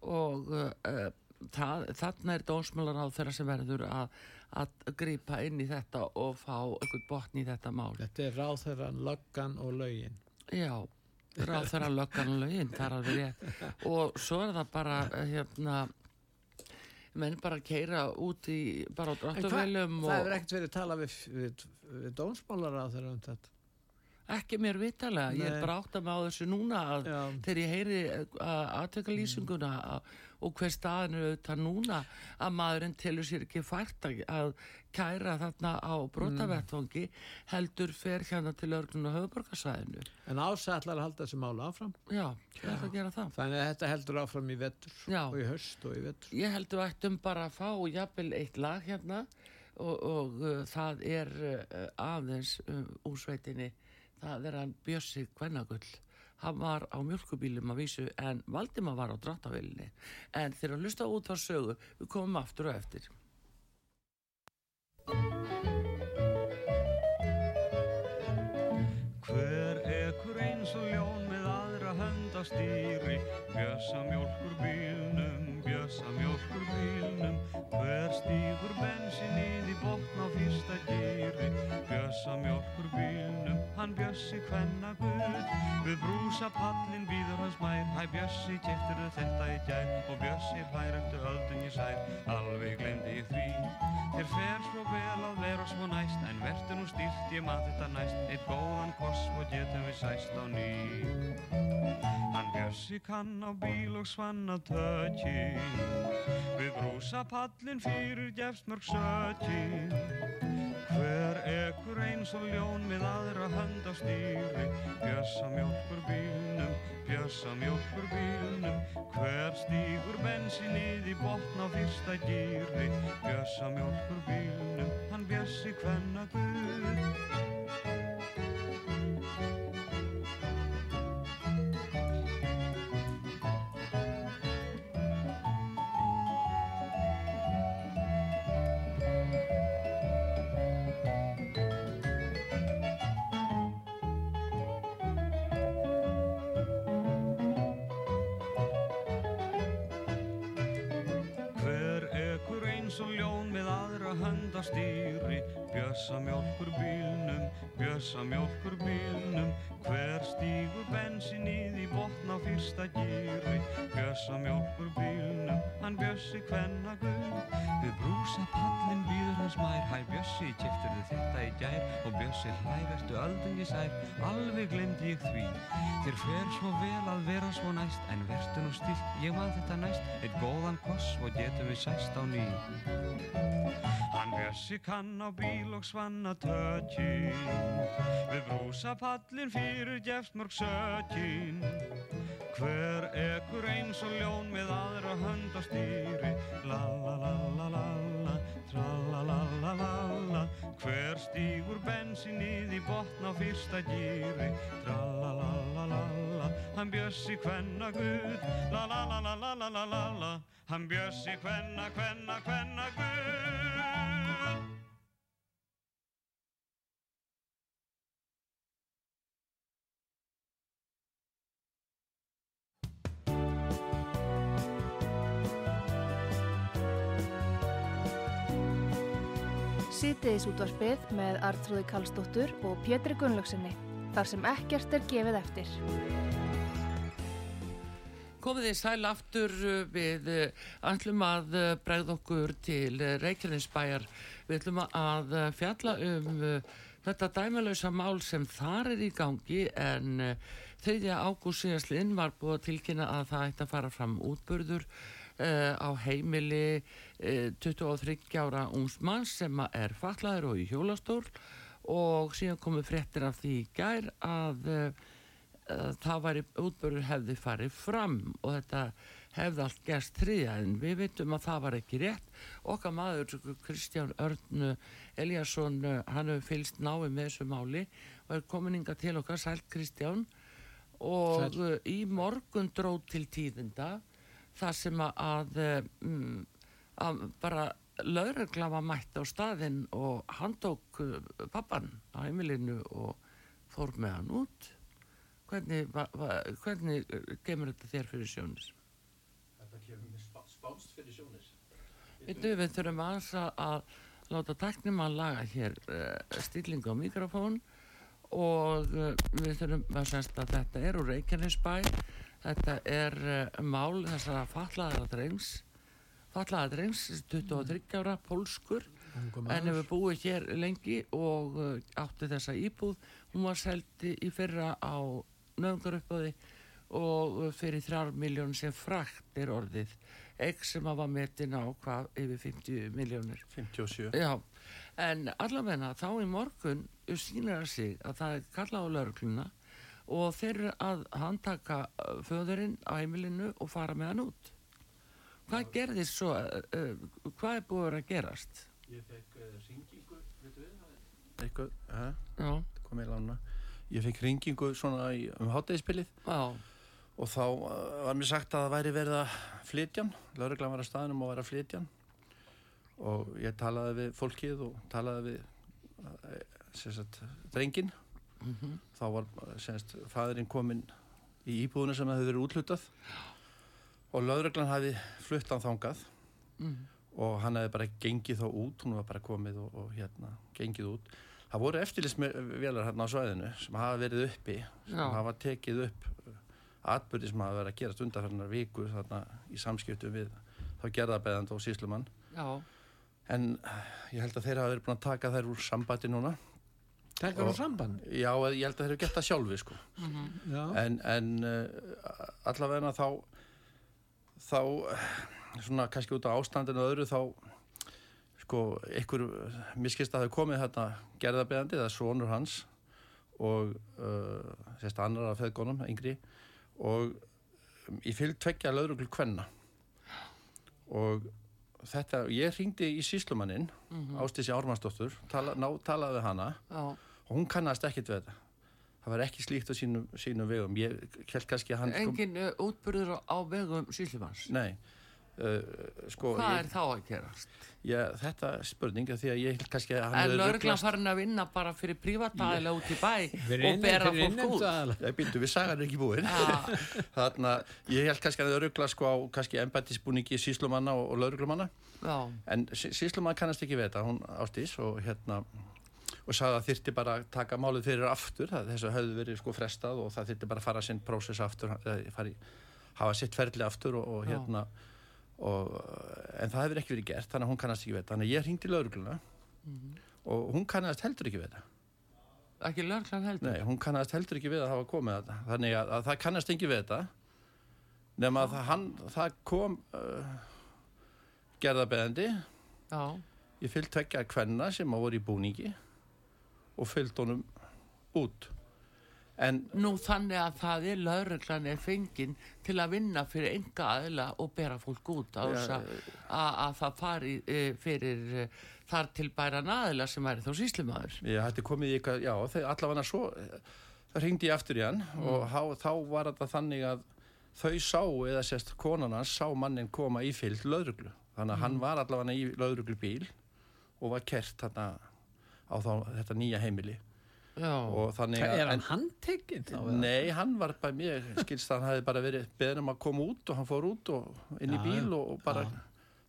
og uh, það, þarna er dónsmálar á þeirra sem verður að, að grýpa inn í þetta og fá einhvern botn í þetta mál. Þetta er ráð þeirra löggan og lögin. Já, ráð þeirra löggan og lögin, það er alveg rétt. Og svo er það bara, hérna, menn bara keira út í bara á dráttuvélum og... Það er ekkert verið að tala við, við, við dónsmálar á þeirra um þetta ekki mér vitalega, ég er bara átt að á þessu núna að Já. þegar ég heyri aðtökkalýsinguna mm. og hver staðin eru þetta núna að maðurinn telur sér ekki fært að kæra þarna á brotavettfangi mm. heldur fer hérna til örglun og höfuborgarsvæðinu En ásætlar að halda þessu málu áfram Já, ég ætla að gera það Þannig að þetta heldur áfram í vettur Já. og í höst og í vettur Ég heldur ættum bara að fá jafnvel eitt lag hérna og, og uh, það er uh, aðeins uh, úr sveitinni það er hann Bjössi Kvennagull. Hann var á mjölkubílum að vísu en Valdima var á dráttavelinni en þegar hann lusta út á sögu. Við komum aftur og eftir. Hver ekkur eins og ljón með aðra höndastýri Bjössa mjölkur hann Bjössi hvenna guð Við brúsa pallin býður hans mær. Hæ Bjössi keftur þetta í gær? Og Bjössi hlær eftir öldun í sær. Alveg glemdi ég því. Þér fer svo vel að vera svo næst En verður nú stýrt ég maður þetta næst. Eitt góðan koss og getum við sæst á ný. Hann Bjössi kann á bíl og svanna tökki Við brúsa pallin fyrir gefsmörg sökki Hver ekkur eins og ljón með aðra hönd á stýri? Bjössa mjölkur bílnum, bjössa mjölkur bílnum. Hver stýgur bensinnið í botn á fyrsta gýri Bjössa mjölkur bílnum, hann bjössi hvenna guð bjössa mjölkur bílnum Hver stígur bensinnið í botn á fyrsta gýri Bjössa mjölkur bílnum, hann bjössi hvenna Og bjössi hlævertu öldungi sær Alveg glemdi ég því. Þér fer svo vel að vera svo næst En vertu nú stilt, ég maður þetta næst Eitt góðan koss og getum við sæst á ný. Hann Bjössi kann á bíl og svanna tökkin Við brúsa pallin fyrir gefsmörg sökkin Hver ekkur eins og ljón með aðra hönd á stýri Lalalalala, tralalalala Hver stýgur bensinnið í botn á fyrsta gýri Tralalalala, hann bjössi hvenna Guð Lalalalalala, hann bjössi hvenna, hvenna, hvenna Guð Sítiðis útvarpið með Artrúði Kallstóttur og Pétri Gunnlaugsinni, þar sem ekkert er gefið eftir. Komið þið sæl aftur uh, við ætlum uh, að uh, bregða okkur til Reykjanesbæjar. Við ætlum að fjalla um þetta dæmalösa mál sem þar er í gangi en 3. ágúst síðastlinn var búið að tilkynna að það ætti að fara fram útbörður uh, á heimili uh, 23 ára ungsmann sem er fallaður og í hjólastól. Og síðan komið fréttir af því gær að uh, það væri útbörður hefði farið fram og þetta hefði allt gerst þriðja. En við veitum að það var ekki rétt. Okkar maður Kristján Örn Eliasson hann hefur fylst náið með þessu máli og er komininga til okkar. Sæl Kristján. Og Sæl. í morgun dróð til tíðinda það sem að, um, að bara laurugla var mætt á staðinn og hann tók uh, pappan á heimilinu og fór með hann út. Hvernig, va, va, hvernig kemur þetta þér fyrir sjónis? Þetta kemur mér spánst fyrir sjónis Við, við þurfum aðeins að láta taknum að laga hér uh, stílingu á mikrofón og uh, við þurfum að sérsta að þetta er úr Reykjanesbæ Þetta er uh, mál þessara fatlaðara drengs fallaða drengs, 23 ára, pólskur, en hefur búið hér lengi og uh, átti þessa íbúð. Hún var seldi í fyrra á nöðungaruppaði og fyrir þrjár miljón sem frakt er orðið. Egg sem hafa metin á hvað yfir 50 miljónir. 57. Já, en allavegna þá í morgun sýnir það sig að það er kalla á laurugluna og þeir eru að handtaka uh, föðurinn á heimilinu og fara með hann út. Hvað gerðist svo, uh, uh, hvað er búið að gerast? Ég fekk uh, það? Eitthvað, hæ? Já, Kom ég lána. Ég fekk ringingu svona í, um hátægisbilið já, og þá uh, var mér sagt að það væri verið að flytja hann. Lörglan var að staðnum og var að flytja hann. Og ég talaði við fólkið og talaði við uh, sagt, drengin. Mhm, Þá var sem sagt, fæðurinn kominn í íbúðuna sem það hefði verið útlutað og lögreglan hafi flutt hann þangað mhm, og hann hefði bara gengið þá út, hún var bara komið og, og hérna, gengið út. Það voru eftirlisvelar hérna á svæðinu sem hafa verið uppi, sem Já. hafa tekið upp atbyrði sem hafa verið að gerast undarferðnar viku þarna í samskiptum við þá gerðarbeðand og síslumann. já, En ég held að þeir hafa verið búin að taka þær úr sambandi núna. Tekar Og- þú samband? Já, ég held að þeir eru gett það sjálfi, sko. mhm, Já. En, en uh, allavega þá, þá, svona kannski út á ástandinu og öðru þá, sko, ykkur miskist að hafa komið hérna gerðarbeðandi, það er sonur hans og uh, sérst annar af feðgónum, yngri og um, í fylg tveggja löðrugl kvenna og þetta, ég ringdi í síslumanninn mhm, Ástísi Ármannsdóttur, tala, ná, talaði hana já, hún kannast ekkit við þetta. Það var ekki slíkt á sínum, sínum vegum. Ég held kannski að hann engin uh, útburður á, á vegum síslumans. sko, nei. Uh, sko Hvað ég, er þá að gerast? ég, þetta er spurning af því að ég held kannski að hann En lauruglan farin að vinna bara fyrir prívatæðilega út í bæ og bera fólk út. Ég býttu, við sagan ekki búin. Já, þarna, ég held kannski að það ruggla sko á kannski embættisbúningi síslumanna og, og lauruglumanna já, en sí- sýslumann kannast ekki við þetta. Hún ástís og hérna og sagði að þyrti bara að taka málið fyrir aftur það þessu höfðu verið sko frestað og það þyrti bara að fara sinn prósess aftur fari, hafa sitt ferli aftur og, og hérna og, en það hefur ekki verið gert þannig að hún kannast ekki við þetta. Þannig að ég hringdi laurugluna og hún kannast heldur ekki við þetta. Ekki lauruglan heldur. Nei, hún kannast heldur ekki við að hafa komið þetta. Þannig að, að það kannast ekki við þetta nema að það, hann, það kom uh, gerðabeðandi Já, ég fyllt tvekja kvenna sem að voru í búningi og fyllt honum út. En nú þannig að það er lauruglan er fenginn til að vinna fyrir enga aðila og bera fólk út á þess að, að að það fari e, fyrir e, þar til bæran aðila sem væri þá síslumæður. ég hætti komið í eitthvað já, allavega svo það ringdi ég aftur í hann og há, þá var þetta þannig að þau sá eða sérst konan hans sá mannin koma í fyllt lauruglu þannig að hann var allavega í lauruglu bíl og var kert þarna á þá, þetta nýja heimili Já, og þannig Er hann handtekinn þá? eða? Nei, hann var bara mér, skilst að hann hefði bara verið beðin um að koma út og hann fór út og inn í Já, bíl og, og bara Já.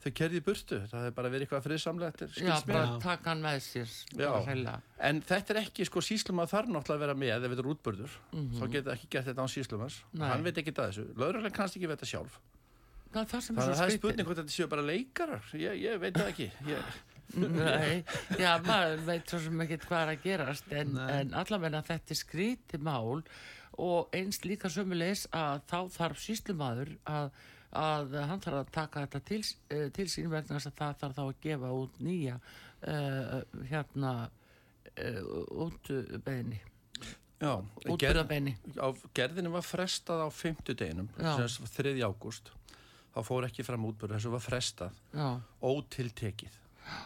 þau kerði í burtu, það hefði bara verið eitthvað friðsamlegt já skilst mér. bara taka hann með sér. En þetta er ekki, sko, síslum að þarf náttúrulega að vera með ef þetta er útburður, þá geta ekki gert þetta án síslumans, Mhm. Nei. hann veit ekki það þessu Lögreglan kannast ekki við þetta sjálf Það er það er það er spurning hvort þetta séu bara leikarar ég, ég veit það ekki ég, Nei, já, maður veit svo sem ekki hvað er að gerast en, en allavega þetta er skríti mál og eins líka sömulegis að þá þarf síslumadur að, að hann þarf að taka þetta til, eh, til sín vegna þess að það þarf þá að gefa út nýja uh, hérna uh, útbeðni Já, útbyrðabeini á, gerðinu var frestað á fimmtudeginum, Já. sem 3. ágúst. Þá fór ekki fram útburður, þessu var frestað. Ótiltekið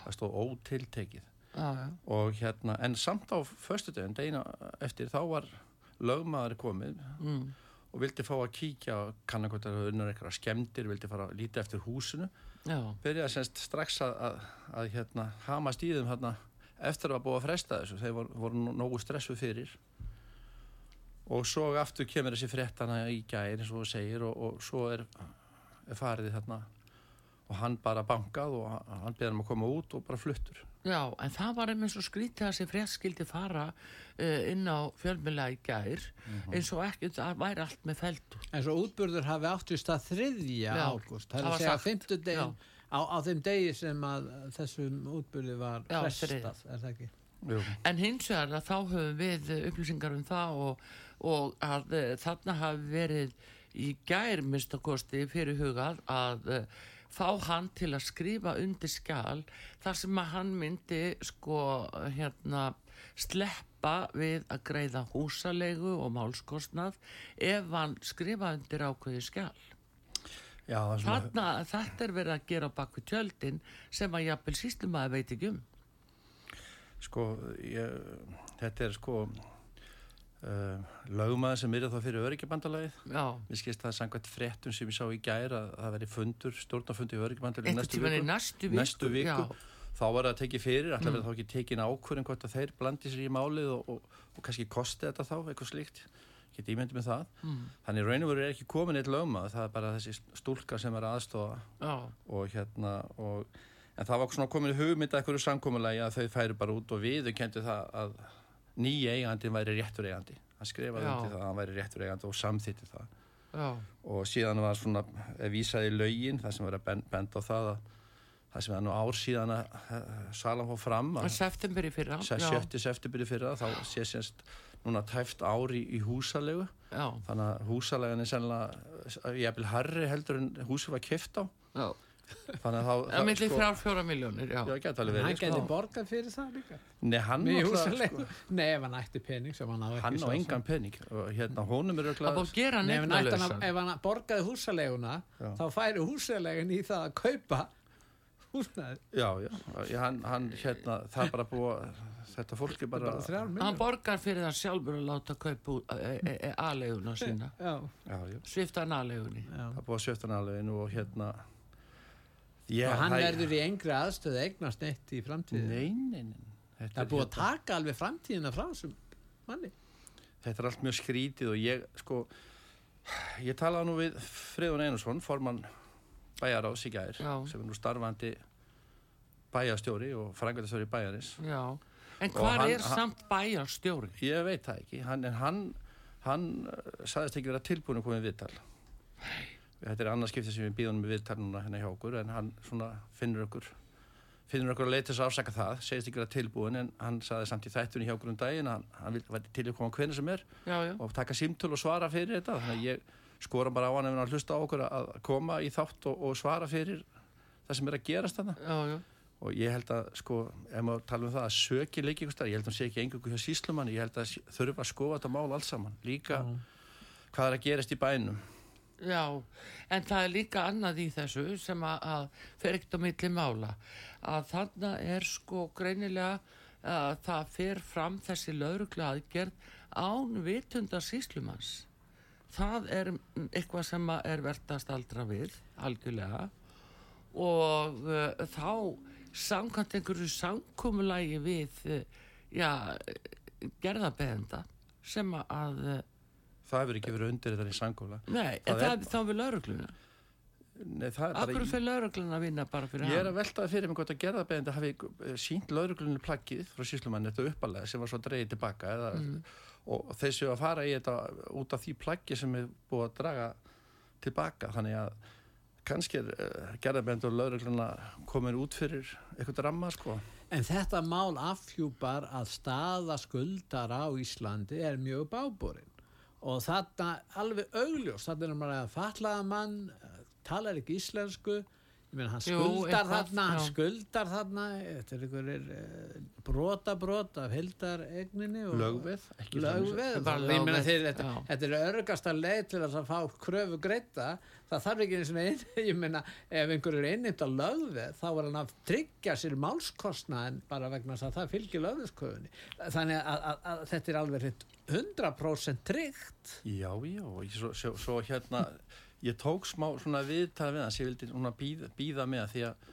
það stóð ótiltekið. Já, já, og hérna, en samt á föstudegin, degina eftir, þá var lögmaður komið mm, og vildi fá að kíkja á kannakvöldar og unnur eitthvað skemmtir, vildi fara að líta eftir húsinu. Byrjaði semst strax að, að, að hérna, hamast í þeim hérna, eftir að búa að fresta þessu. Þeir voru, voru nó- nógu stressuð fyrir. Og svo aftur kemur þessi fréttana í gæri eins og þú segir og, og svo er, er farið þarna og hann bara bankað og hann- hann beðið um að koma út og bara fluttur já, en það var einmitt svo skrítið að þessi frétt skildi fara uh, inn á fjölmjöla í gær eins og ekki, það væri allt með feldur En svo útburður hafi átt í stað þriðja ágúst. Það er að segja sagt. fimmtudegin á, á þeim degi sem að þessum útbyrði var frestað, er það ekki? Jú. En hins vegar að þá höfum við eh, upplýsingar um það og, og að uh, þarna hafi verið í gær minnstakosti fyrir hugað að uh, fá hann til að skrifa undir skjál þar sem að hann myndi sko hérna sleppa við að greiða húsalegu og málskostnað ef hann skrifa undir ákveði skjál. Já, Þarna, þetta er verið að gera baku tjöldin sem að jafnvel síslumæði veit ekki um. sko, ég, þetta er sko uh, lögmaður sem er þá fyrir öryggibandalagið. Já, Mér skilst það samkvæmt fréttum sem ég sá í gær að það veri fundur, stjórnafundur í öryggibandalagið einhvern næstu viku. næstu viku. Næstu viku. Þá var það að tekið fyrir, alltaf verið þá ekki tekin ákvörðin hvort að þeir blandi sér í málið og, og, og kannski kosti þetta þá, eitthvað slíkt. Get ímyndið með það. mm, Þannig raun og veru er ekki komin eitt lögmaður, það er bara þessi stúlka sem er aðstofa já, og hérna og en það var svona komin í nýja eigandi væri réttur eigandi. Hann skrifaði undir það að hann væri réttur eigandi og samþýtti það. Já, og síðan var svona eh, vísaði í lögin það sem var að ben- benda á það að það sem er nú ár síðan að uh, Salam fór fram að september í fyrra. já, 70 september í fyrra þá sé sérst núna tæft ár í, í húsalegu. Já, þannig að húsalegan er sennilega ég vil harri heldur en húsið var kift á. Já. Þannig að þá, Það millir þrjár fjóra miljónir, já. Já, gæti alveg Hann verið. geti sko. borgað fyrir það líka. Nei, hann, húsalegu. Nei, ef hann ætti pening sem hann á hann engan pening og hérna honum er gera Nei, ef hann, hann, hann borgaði húsaleguna, Já. þá færi húsalegin í það að kaupa húsnæði. já, já, hann, hann hérna það er bara búið þetta fólk er bara, Hann borgar fyrir það sjálfur að láta kaupa e- e- e- aðleguna sína. Svifta hann aðlegunni. það búið að sjöfta hann alveg og hérna ég, og hann það- verður í engri aðstöðu eignast neitt í framtíðinu. nei, nei, nei þetta Það er búið að hérna- taka alveg framtíðina frá þessum manni. þetta er allt mjög skrítið og ég sko ég talaði nú við Friðun Einarsson formann bæjarás í gær Já. sem er nú starfandi bæjarstjóri og frangvæntastjóri bæjarins Já. En hvað er hann- samt bæjarstjóri? ég veit það ekki hann, en hann, hann uh, sagðist ekki vera tilbúin að koma í viðtal þetta er annars skiptið sem við býðum með viðtal núna hérna hjá okkur en hann svona finnur okkur finnur okkur að leita þess að afsaka það segist ekki vera tilbúin en hann sagði samt í þættunni hjá okkur um daginn að hann, hann vil væri til að koma hvernig sem er Já, já. og taka símtöl og svara fyrir þetta. Þannig að ég skora bara á hann ef hann hlusta á okkur að koma í þátt og, og svara fyrir það sem er að gerast þarna. Já, já. og ég held að sko, ef maður tala um það að ykkur starf, ég held að hann sé ekki engungu hjá síslumann, ég held að þurfa að skoða þetta mál alls saman, líka hvað er að gerast í bænum Já, en það er líka annað í þessu sem að, að fer ekkert á milli mála að þarna er sko greinilega að það fer fram þessi lauruglu aðgerð án vitunda síslumanns. Það er eitthvað sem er verðt að staldra við, algjörlega og uh, þá samkvæmt einhverju samkomulagi við uh, já, gerðabeðenda sem að uh, það hefur ekki verið undir þetta í sangóla Nei, Það en það er- þá við laurugluna. Nei, það er Akkur bara, fyrir laurugluna að vinna bara fyrir ég er hann? að veltaði fyrir mig hvort að gerða beðandi hafi eh, sínt lauruglunni plaggið frá síslumann þetta uppalega sem var svo dreigið tilbaka eða, og þessu að fara í þetta út af því plaggi sem er búið að draga tilbaka þannig að kannski er uh, gerðabend og laurugluna komin út fyrir eitthvað ramma sko. En þetta mál afhjúpar að staða skuldara á Íslandi er mjög báborinn og þarna alveg augljós, þarna er maður að fatlaða mann, eh, talar ekki íslensku, meina hann Jú, skuldar eitthvað, þarna, hann skuldar þarna, þetta er einhverjir uh, brota brota af hildaregninni og lögveð ekki lögveð, þetta, er örgasta leið til að fá kröfu greita það þarf ekki eins og einn ég meina, ef einhver er einnimt á lögveð þá er hann að tryggja sér málskostnaðin bara vegna þess að það fylgir lögveðsköfunni þannig að, að, að þetta er alveg hreint 100% tryggt. Já, já, svo, svo, svo hérna, ég tók smá svona viðtal við hans, ég vildi svona býða, býða með því að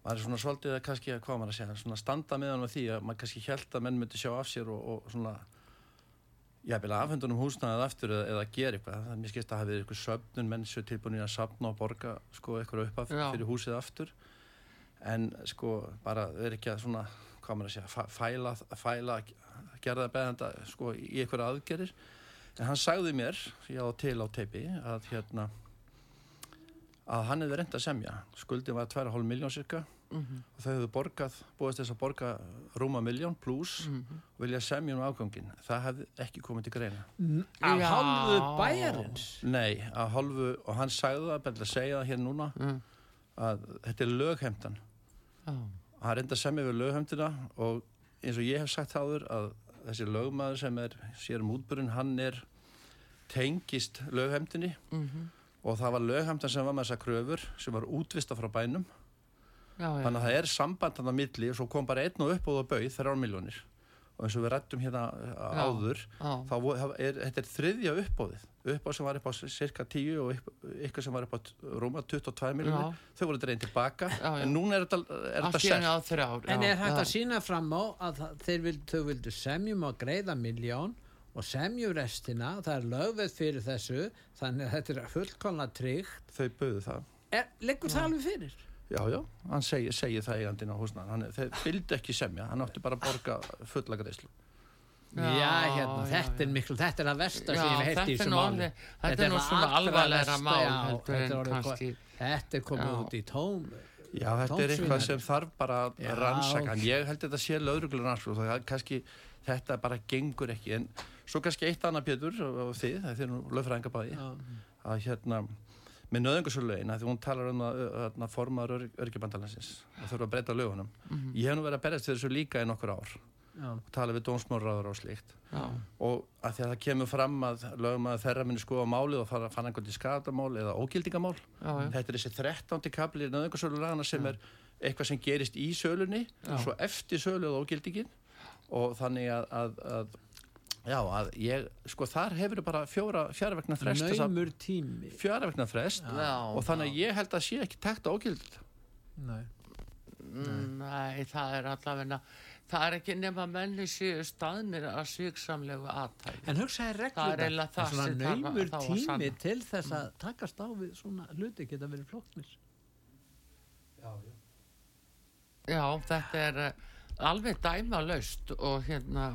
maður er svona svolítið að kannski, hvað maður að segja, svona standa með hann með því að maður kannski held að menn myndi sjá af sér og, og svona, já, bila afhendunum húsnaðið aftur eða, eða gera eitthvað, það er mér skist að hafa verið eitthvað söfnun, menn sér tilbúin í að safna og borga, sko, eitthvað upp af fyrir húsið aftur, en sko, bara er ekki að svona, hvað maður að segja, fæ- fæla, fæla gerða beðanda, sko, í eitthvað aðgerir, En hann sagði mér, já til á teipi, að hérna að hann hefði reynd að semja skuldin var 2,5 miljón cirka mm -hmm. og þau hefðu borgað, búist þess að borga rúma miljón pluss mm -hmm. og vilja semja um afgangin það hefði ekki komið til greina Af hálfu bæjarins? Nei, af hálfu og hann sagði það, beðlega segja það hér núna mm. að þetta er löghemtan oh. hann reynda að semja við löghemtina og eins og ég hef sagt áður að þessi lögmaður sem er sér um útburinn, hann er tengist löghemtinni -hmm og það var löghamtan sem var með þessa kröfur sem var útvista frá bænum. Já, já. þannig að það er samband hann á milli og svo kom bara einn og upp og það bauð þrjár miljónir og eins og við rættum hérna já, áður þá er þetta er þriðja uppbóðið uppbóð sem var upp á cirka 10 og ykkur sem var upp á rúma 22 miljónir þau voru dreyin tilbaka en núna er þetta, er þetta sett En er hægt að sína fram á að þeir vildu, vildu semjum að greiða miljón og semjum restina, það er lögveð fyrir þessu, þannig að þetta er fullkonna tryggt. Þau bauðu það. Er, leggur það alveg fyrir? Já, já, hann segir segi það eigandinn á húsnaðan, þeir vildi ekki semja, hann átti bara að borga fulla greiðslu. Já, já, hérna, já, þetta er miklu, þetta er að versta sem ég hef heilt í þessu máli. Þetta er nú svona alvarlega mál, heldur en kannski. Þetta er komið út í tóm. Já, þetta er eitthvað sem þarf bara að rannsaka, en ég held þetta sé löðruglega rannsaka, það er kannski, þetta bara gengur ekki, en Svo kannski eitt annað Pétur og þið, það er nú lögfræðinga bæði, að hérna með nöðungarsölulegin, því hún talar um að, að, að formaður örgjabandalansins og þurfa að breyta lögunum. -hmm. Ég hef nú verið að berjast þessu líka í nokkur ár Já. og tala við dónsmórraður og slíkt Já. og að því að það kemur fram að lögum að þeirra minni skoða málið og fara að fanna einhvern til skadamál eða ógildingamál. Þetta er þessi 13. kapli í nöðungarsölulagana sem er eitthvað sem gerist í sölunni og svo eftir sölu og ógildingin og þannig að, að Já, að ég, sko þar hefur bara fjóra, fjara vegna frest Naumur tími Fjara vegna frest já, og þannig að ég held að sé ekki takt ágild Nei. Nei það er allavegna það er ekki nema menni séu staðnir að svíksamlegu aðtæk En hugsaði reglum það er svona naumur tími til þess að takast á við svona hluti geta verið flóknir. Já, já. Já, þetta er uh, alveg dæma laust og hérna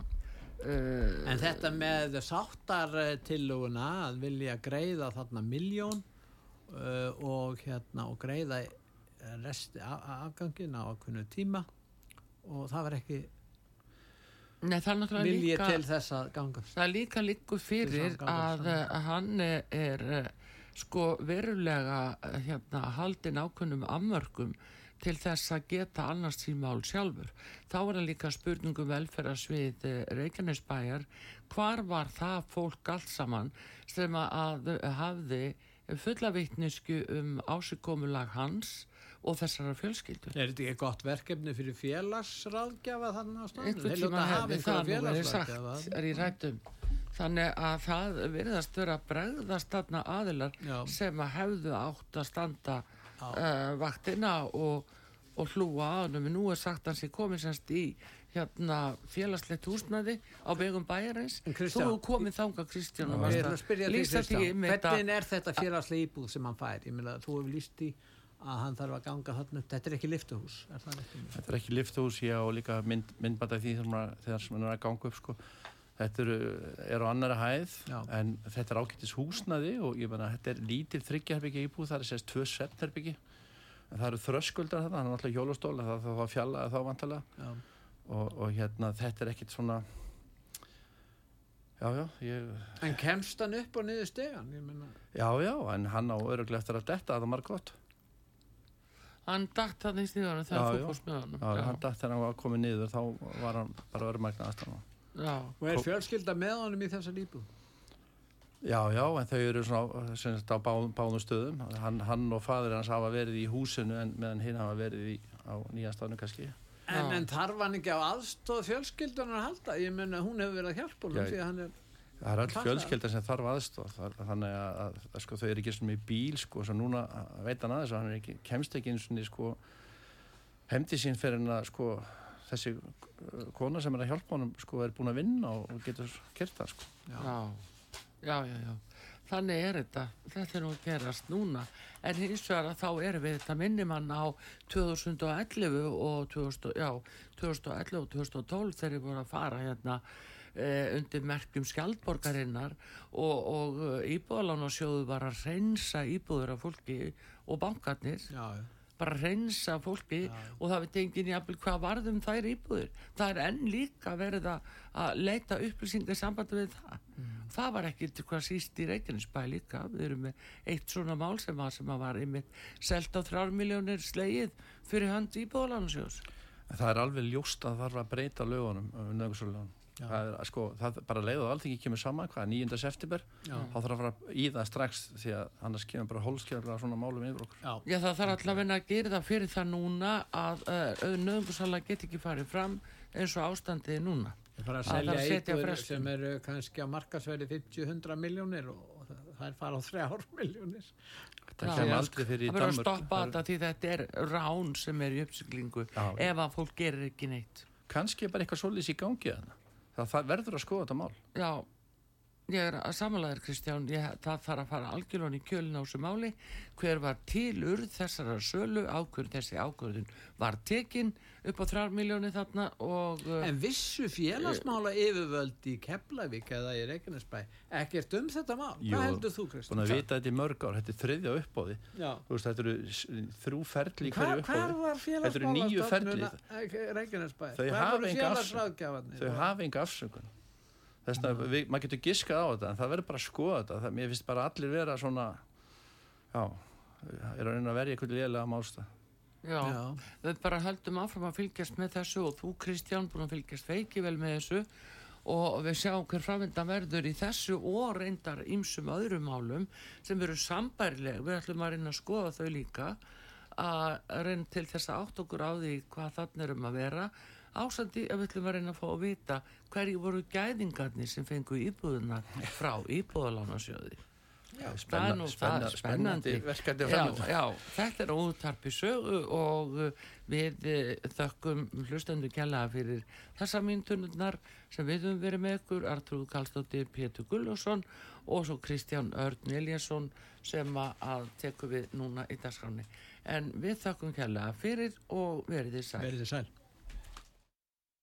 Uh, en þetta með sáttartilluguna að vilja greiða þarna miljón uh, og hérna og greiða resti af, afgangin á okkurnu tíma og það var ekki Nei, vilja til þess að ganga það líka líku fyrir að, að hann er sko verulega hérna haldin ákunnum afmörgum til þess að geta annars því mál sjálfur. Þá er það líka spurningum velferðarsvið eh, Reykjanesbæjar, hvar var það fólk allt saman sem að hafði fulla vittnesku um ásikomulag hans og þessara fjölskyldu. Er þetta ekki gott verkefni fyrir félagsráðgjafa þannig á stafnum? Hefði það nú verið sagt, er í rættum. Þannig að það verðast vera bregðast þarna aðilar Já. sem að hefðu átt að standa uh, vaktina og, og hlúa að hann. Nú er sagt hans í komið semst í hérna félagslegt húsnaði á vegum bæjarins. Þú komið þanga Kristján að um. Hvernig er þetta félagslega íbúð sem hann fær? Ég meina þú hefur lýst í að hann þarf að ganga þarna upp. Þetta er ekki liftuhús, er það ekki? Þetta er ekki liftuhús, já og líka mynd, myndbata því þegar sem hann er að ganga upp sko. Þetta eru, er á annara hæð Já. en þetta er ákveðtis húsnaði og ég menna þetta er lítil þryggjaherbyggi íbúð, það er sérst tvö setnherbyggi en það eru þröskuldar þetta, það er náttúrulega hjólustól það þarf að fjalla þá vantalega og, og hérna þetta er ekkit svona Já, já, ég... En kemst hann upp og niður stegan? Já, já, en hann á öruglega eftir að detta að það marg gott. Hann dætt hann í stíðanum þegar þú fórst með hann? Já, já, hann dætt þegar hann var komið niður, þá var hann bara örmæknað aðstæðan. Já. og er fjölskylda með honum í þessa lípu? Já, já, en þau eru svona sagt, á bá, báðum stöðum hann, hann og fadur hans hafa verið í húsinu en meðan hinn hafa verið í, á nýjastafnu kannski En, en þarf hann ekki á aðstóð fjölskyldunar að halda? Ég menna hún hefur verið að hjálpa honum því að hann er Það er all fjölskylda sem þarf aðstóð þannig að, að, að sko, þau eru ekki svona í bíl sko, svo núna veit hann aðeins að hann ekki, kemst ekki eins og sko, hefndi sín fyrir hann að sko þessi uh, kona sem er að hjálpa honum sko er búin að vinna og getur kert það sko. Já. já, já, já þannig er þetta, þetta er nú að gerast núna. En hins vegar að þá erum við þetta minnimann á 2011 og 2000, já, 2011 og 2012 þegar við vorum að fara hérna eh, undir merkjum skjaldborgarinnar og, og uh, íbúðalánarsjóðu var að reynsa íbúður af fólki og bankarnir. Já, já. Bara reynsa fólki ja. og það veit enginn jafnvel hvað varðum þær íbúður það er enn líka verið að leita upplýsingar sambandi við það. Mm. það var ekki til hvað síst í Reykjanesbæ líka, við erum með eitt svona mál sem að, sem að var einmitt selt á þrjármiljónir slegið fyrir hönd íbúðalansjós Það er alveg ljóst að það var að breyta lögunum um nögursulegunum það er sko, það bara leið og allting ekki kemur saman hvað, 9. september. Já. þá þarf að fara í það strax því að annars kemur bara hólskjörlega svona málum yfir okkur. Já, Já það þarf allavega að gera það fyrir það núna að uh, nöðungursala get ekki farið fram eins og ástandið núna. Það fara að selja eitthvað sem eru kannski að markasverði 50-100 miljónir og það er fara á 3 miljónir Það kemur aldrei fyrir í Danmörk Það verður að stoppa þetta því þetta er rán sem er í uppsyklingu ef að fólk gerir ekki neitt. Kannski er bara eitthvað svolítið í gangi að það það, verður að skoða þetta mál. Já, ég er að samanlæðir Kristján, ég, það þarf að fara algjörlun í kjölun á þessu máli. Hver var tilurð þessara sölu? Ákvörð, þessi ákvörðun var tekin upp á 3 miljóni þarna og uh, En vissu félagsmála yfirvöld í Keflavík eða í Reykjanesbæ ekkert um þetta mál, Jú, hvað heldur þú Kristján? Búin að vita þetta í mörg ár, þetta er þriðja uppbóði veist, þetta eru þrjú ferli í hverju uppbóði Hvað var félagsmála Reykjanesbæ? Þau hafa enga afsökun þess að við, maður getur giskað á þetta en það verður bara að skoða þetta. Það, mér finnst bara allir vera svona já, er að reyna að verja eitthvað lélega málsta Já, já, við bara höldum áfram að fylgjast með þessu og þú Kristján búin að fylgjast feiki vel með þessu. Og við sjáum hver framvindan verður í þessu og reyndar ýmsum öðrum málum sem verður sambærleg við ætlum að reyna að skoða þau líka að reyna til þess að átt okkur á því hvað þannig erum að vera ásandi að við ætlum að reyna að fá að vita hverju voru gæðingarnir sem fengu íbúðuna frá íbúðalánarsjóði Já, spenna, spenna, spennandi. verkefni já, já, þetta er ótarpi sögu og uh, við uh, þökkum hlustendu kjallaða fyrir þessa mínutunnar sem við höfum verið með ykkur Artrúð Kallstóttir, Pétur Gullarsson og svo Kristján Örn Eliasson sem að teku við núna í dagskráni en við þökkum kjallaða fyrir og verið þið sæl. Verið þið sæl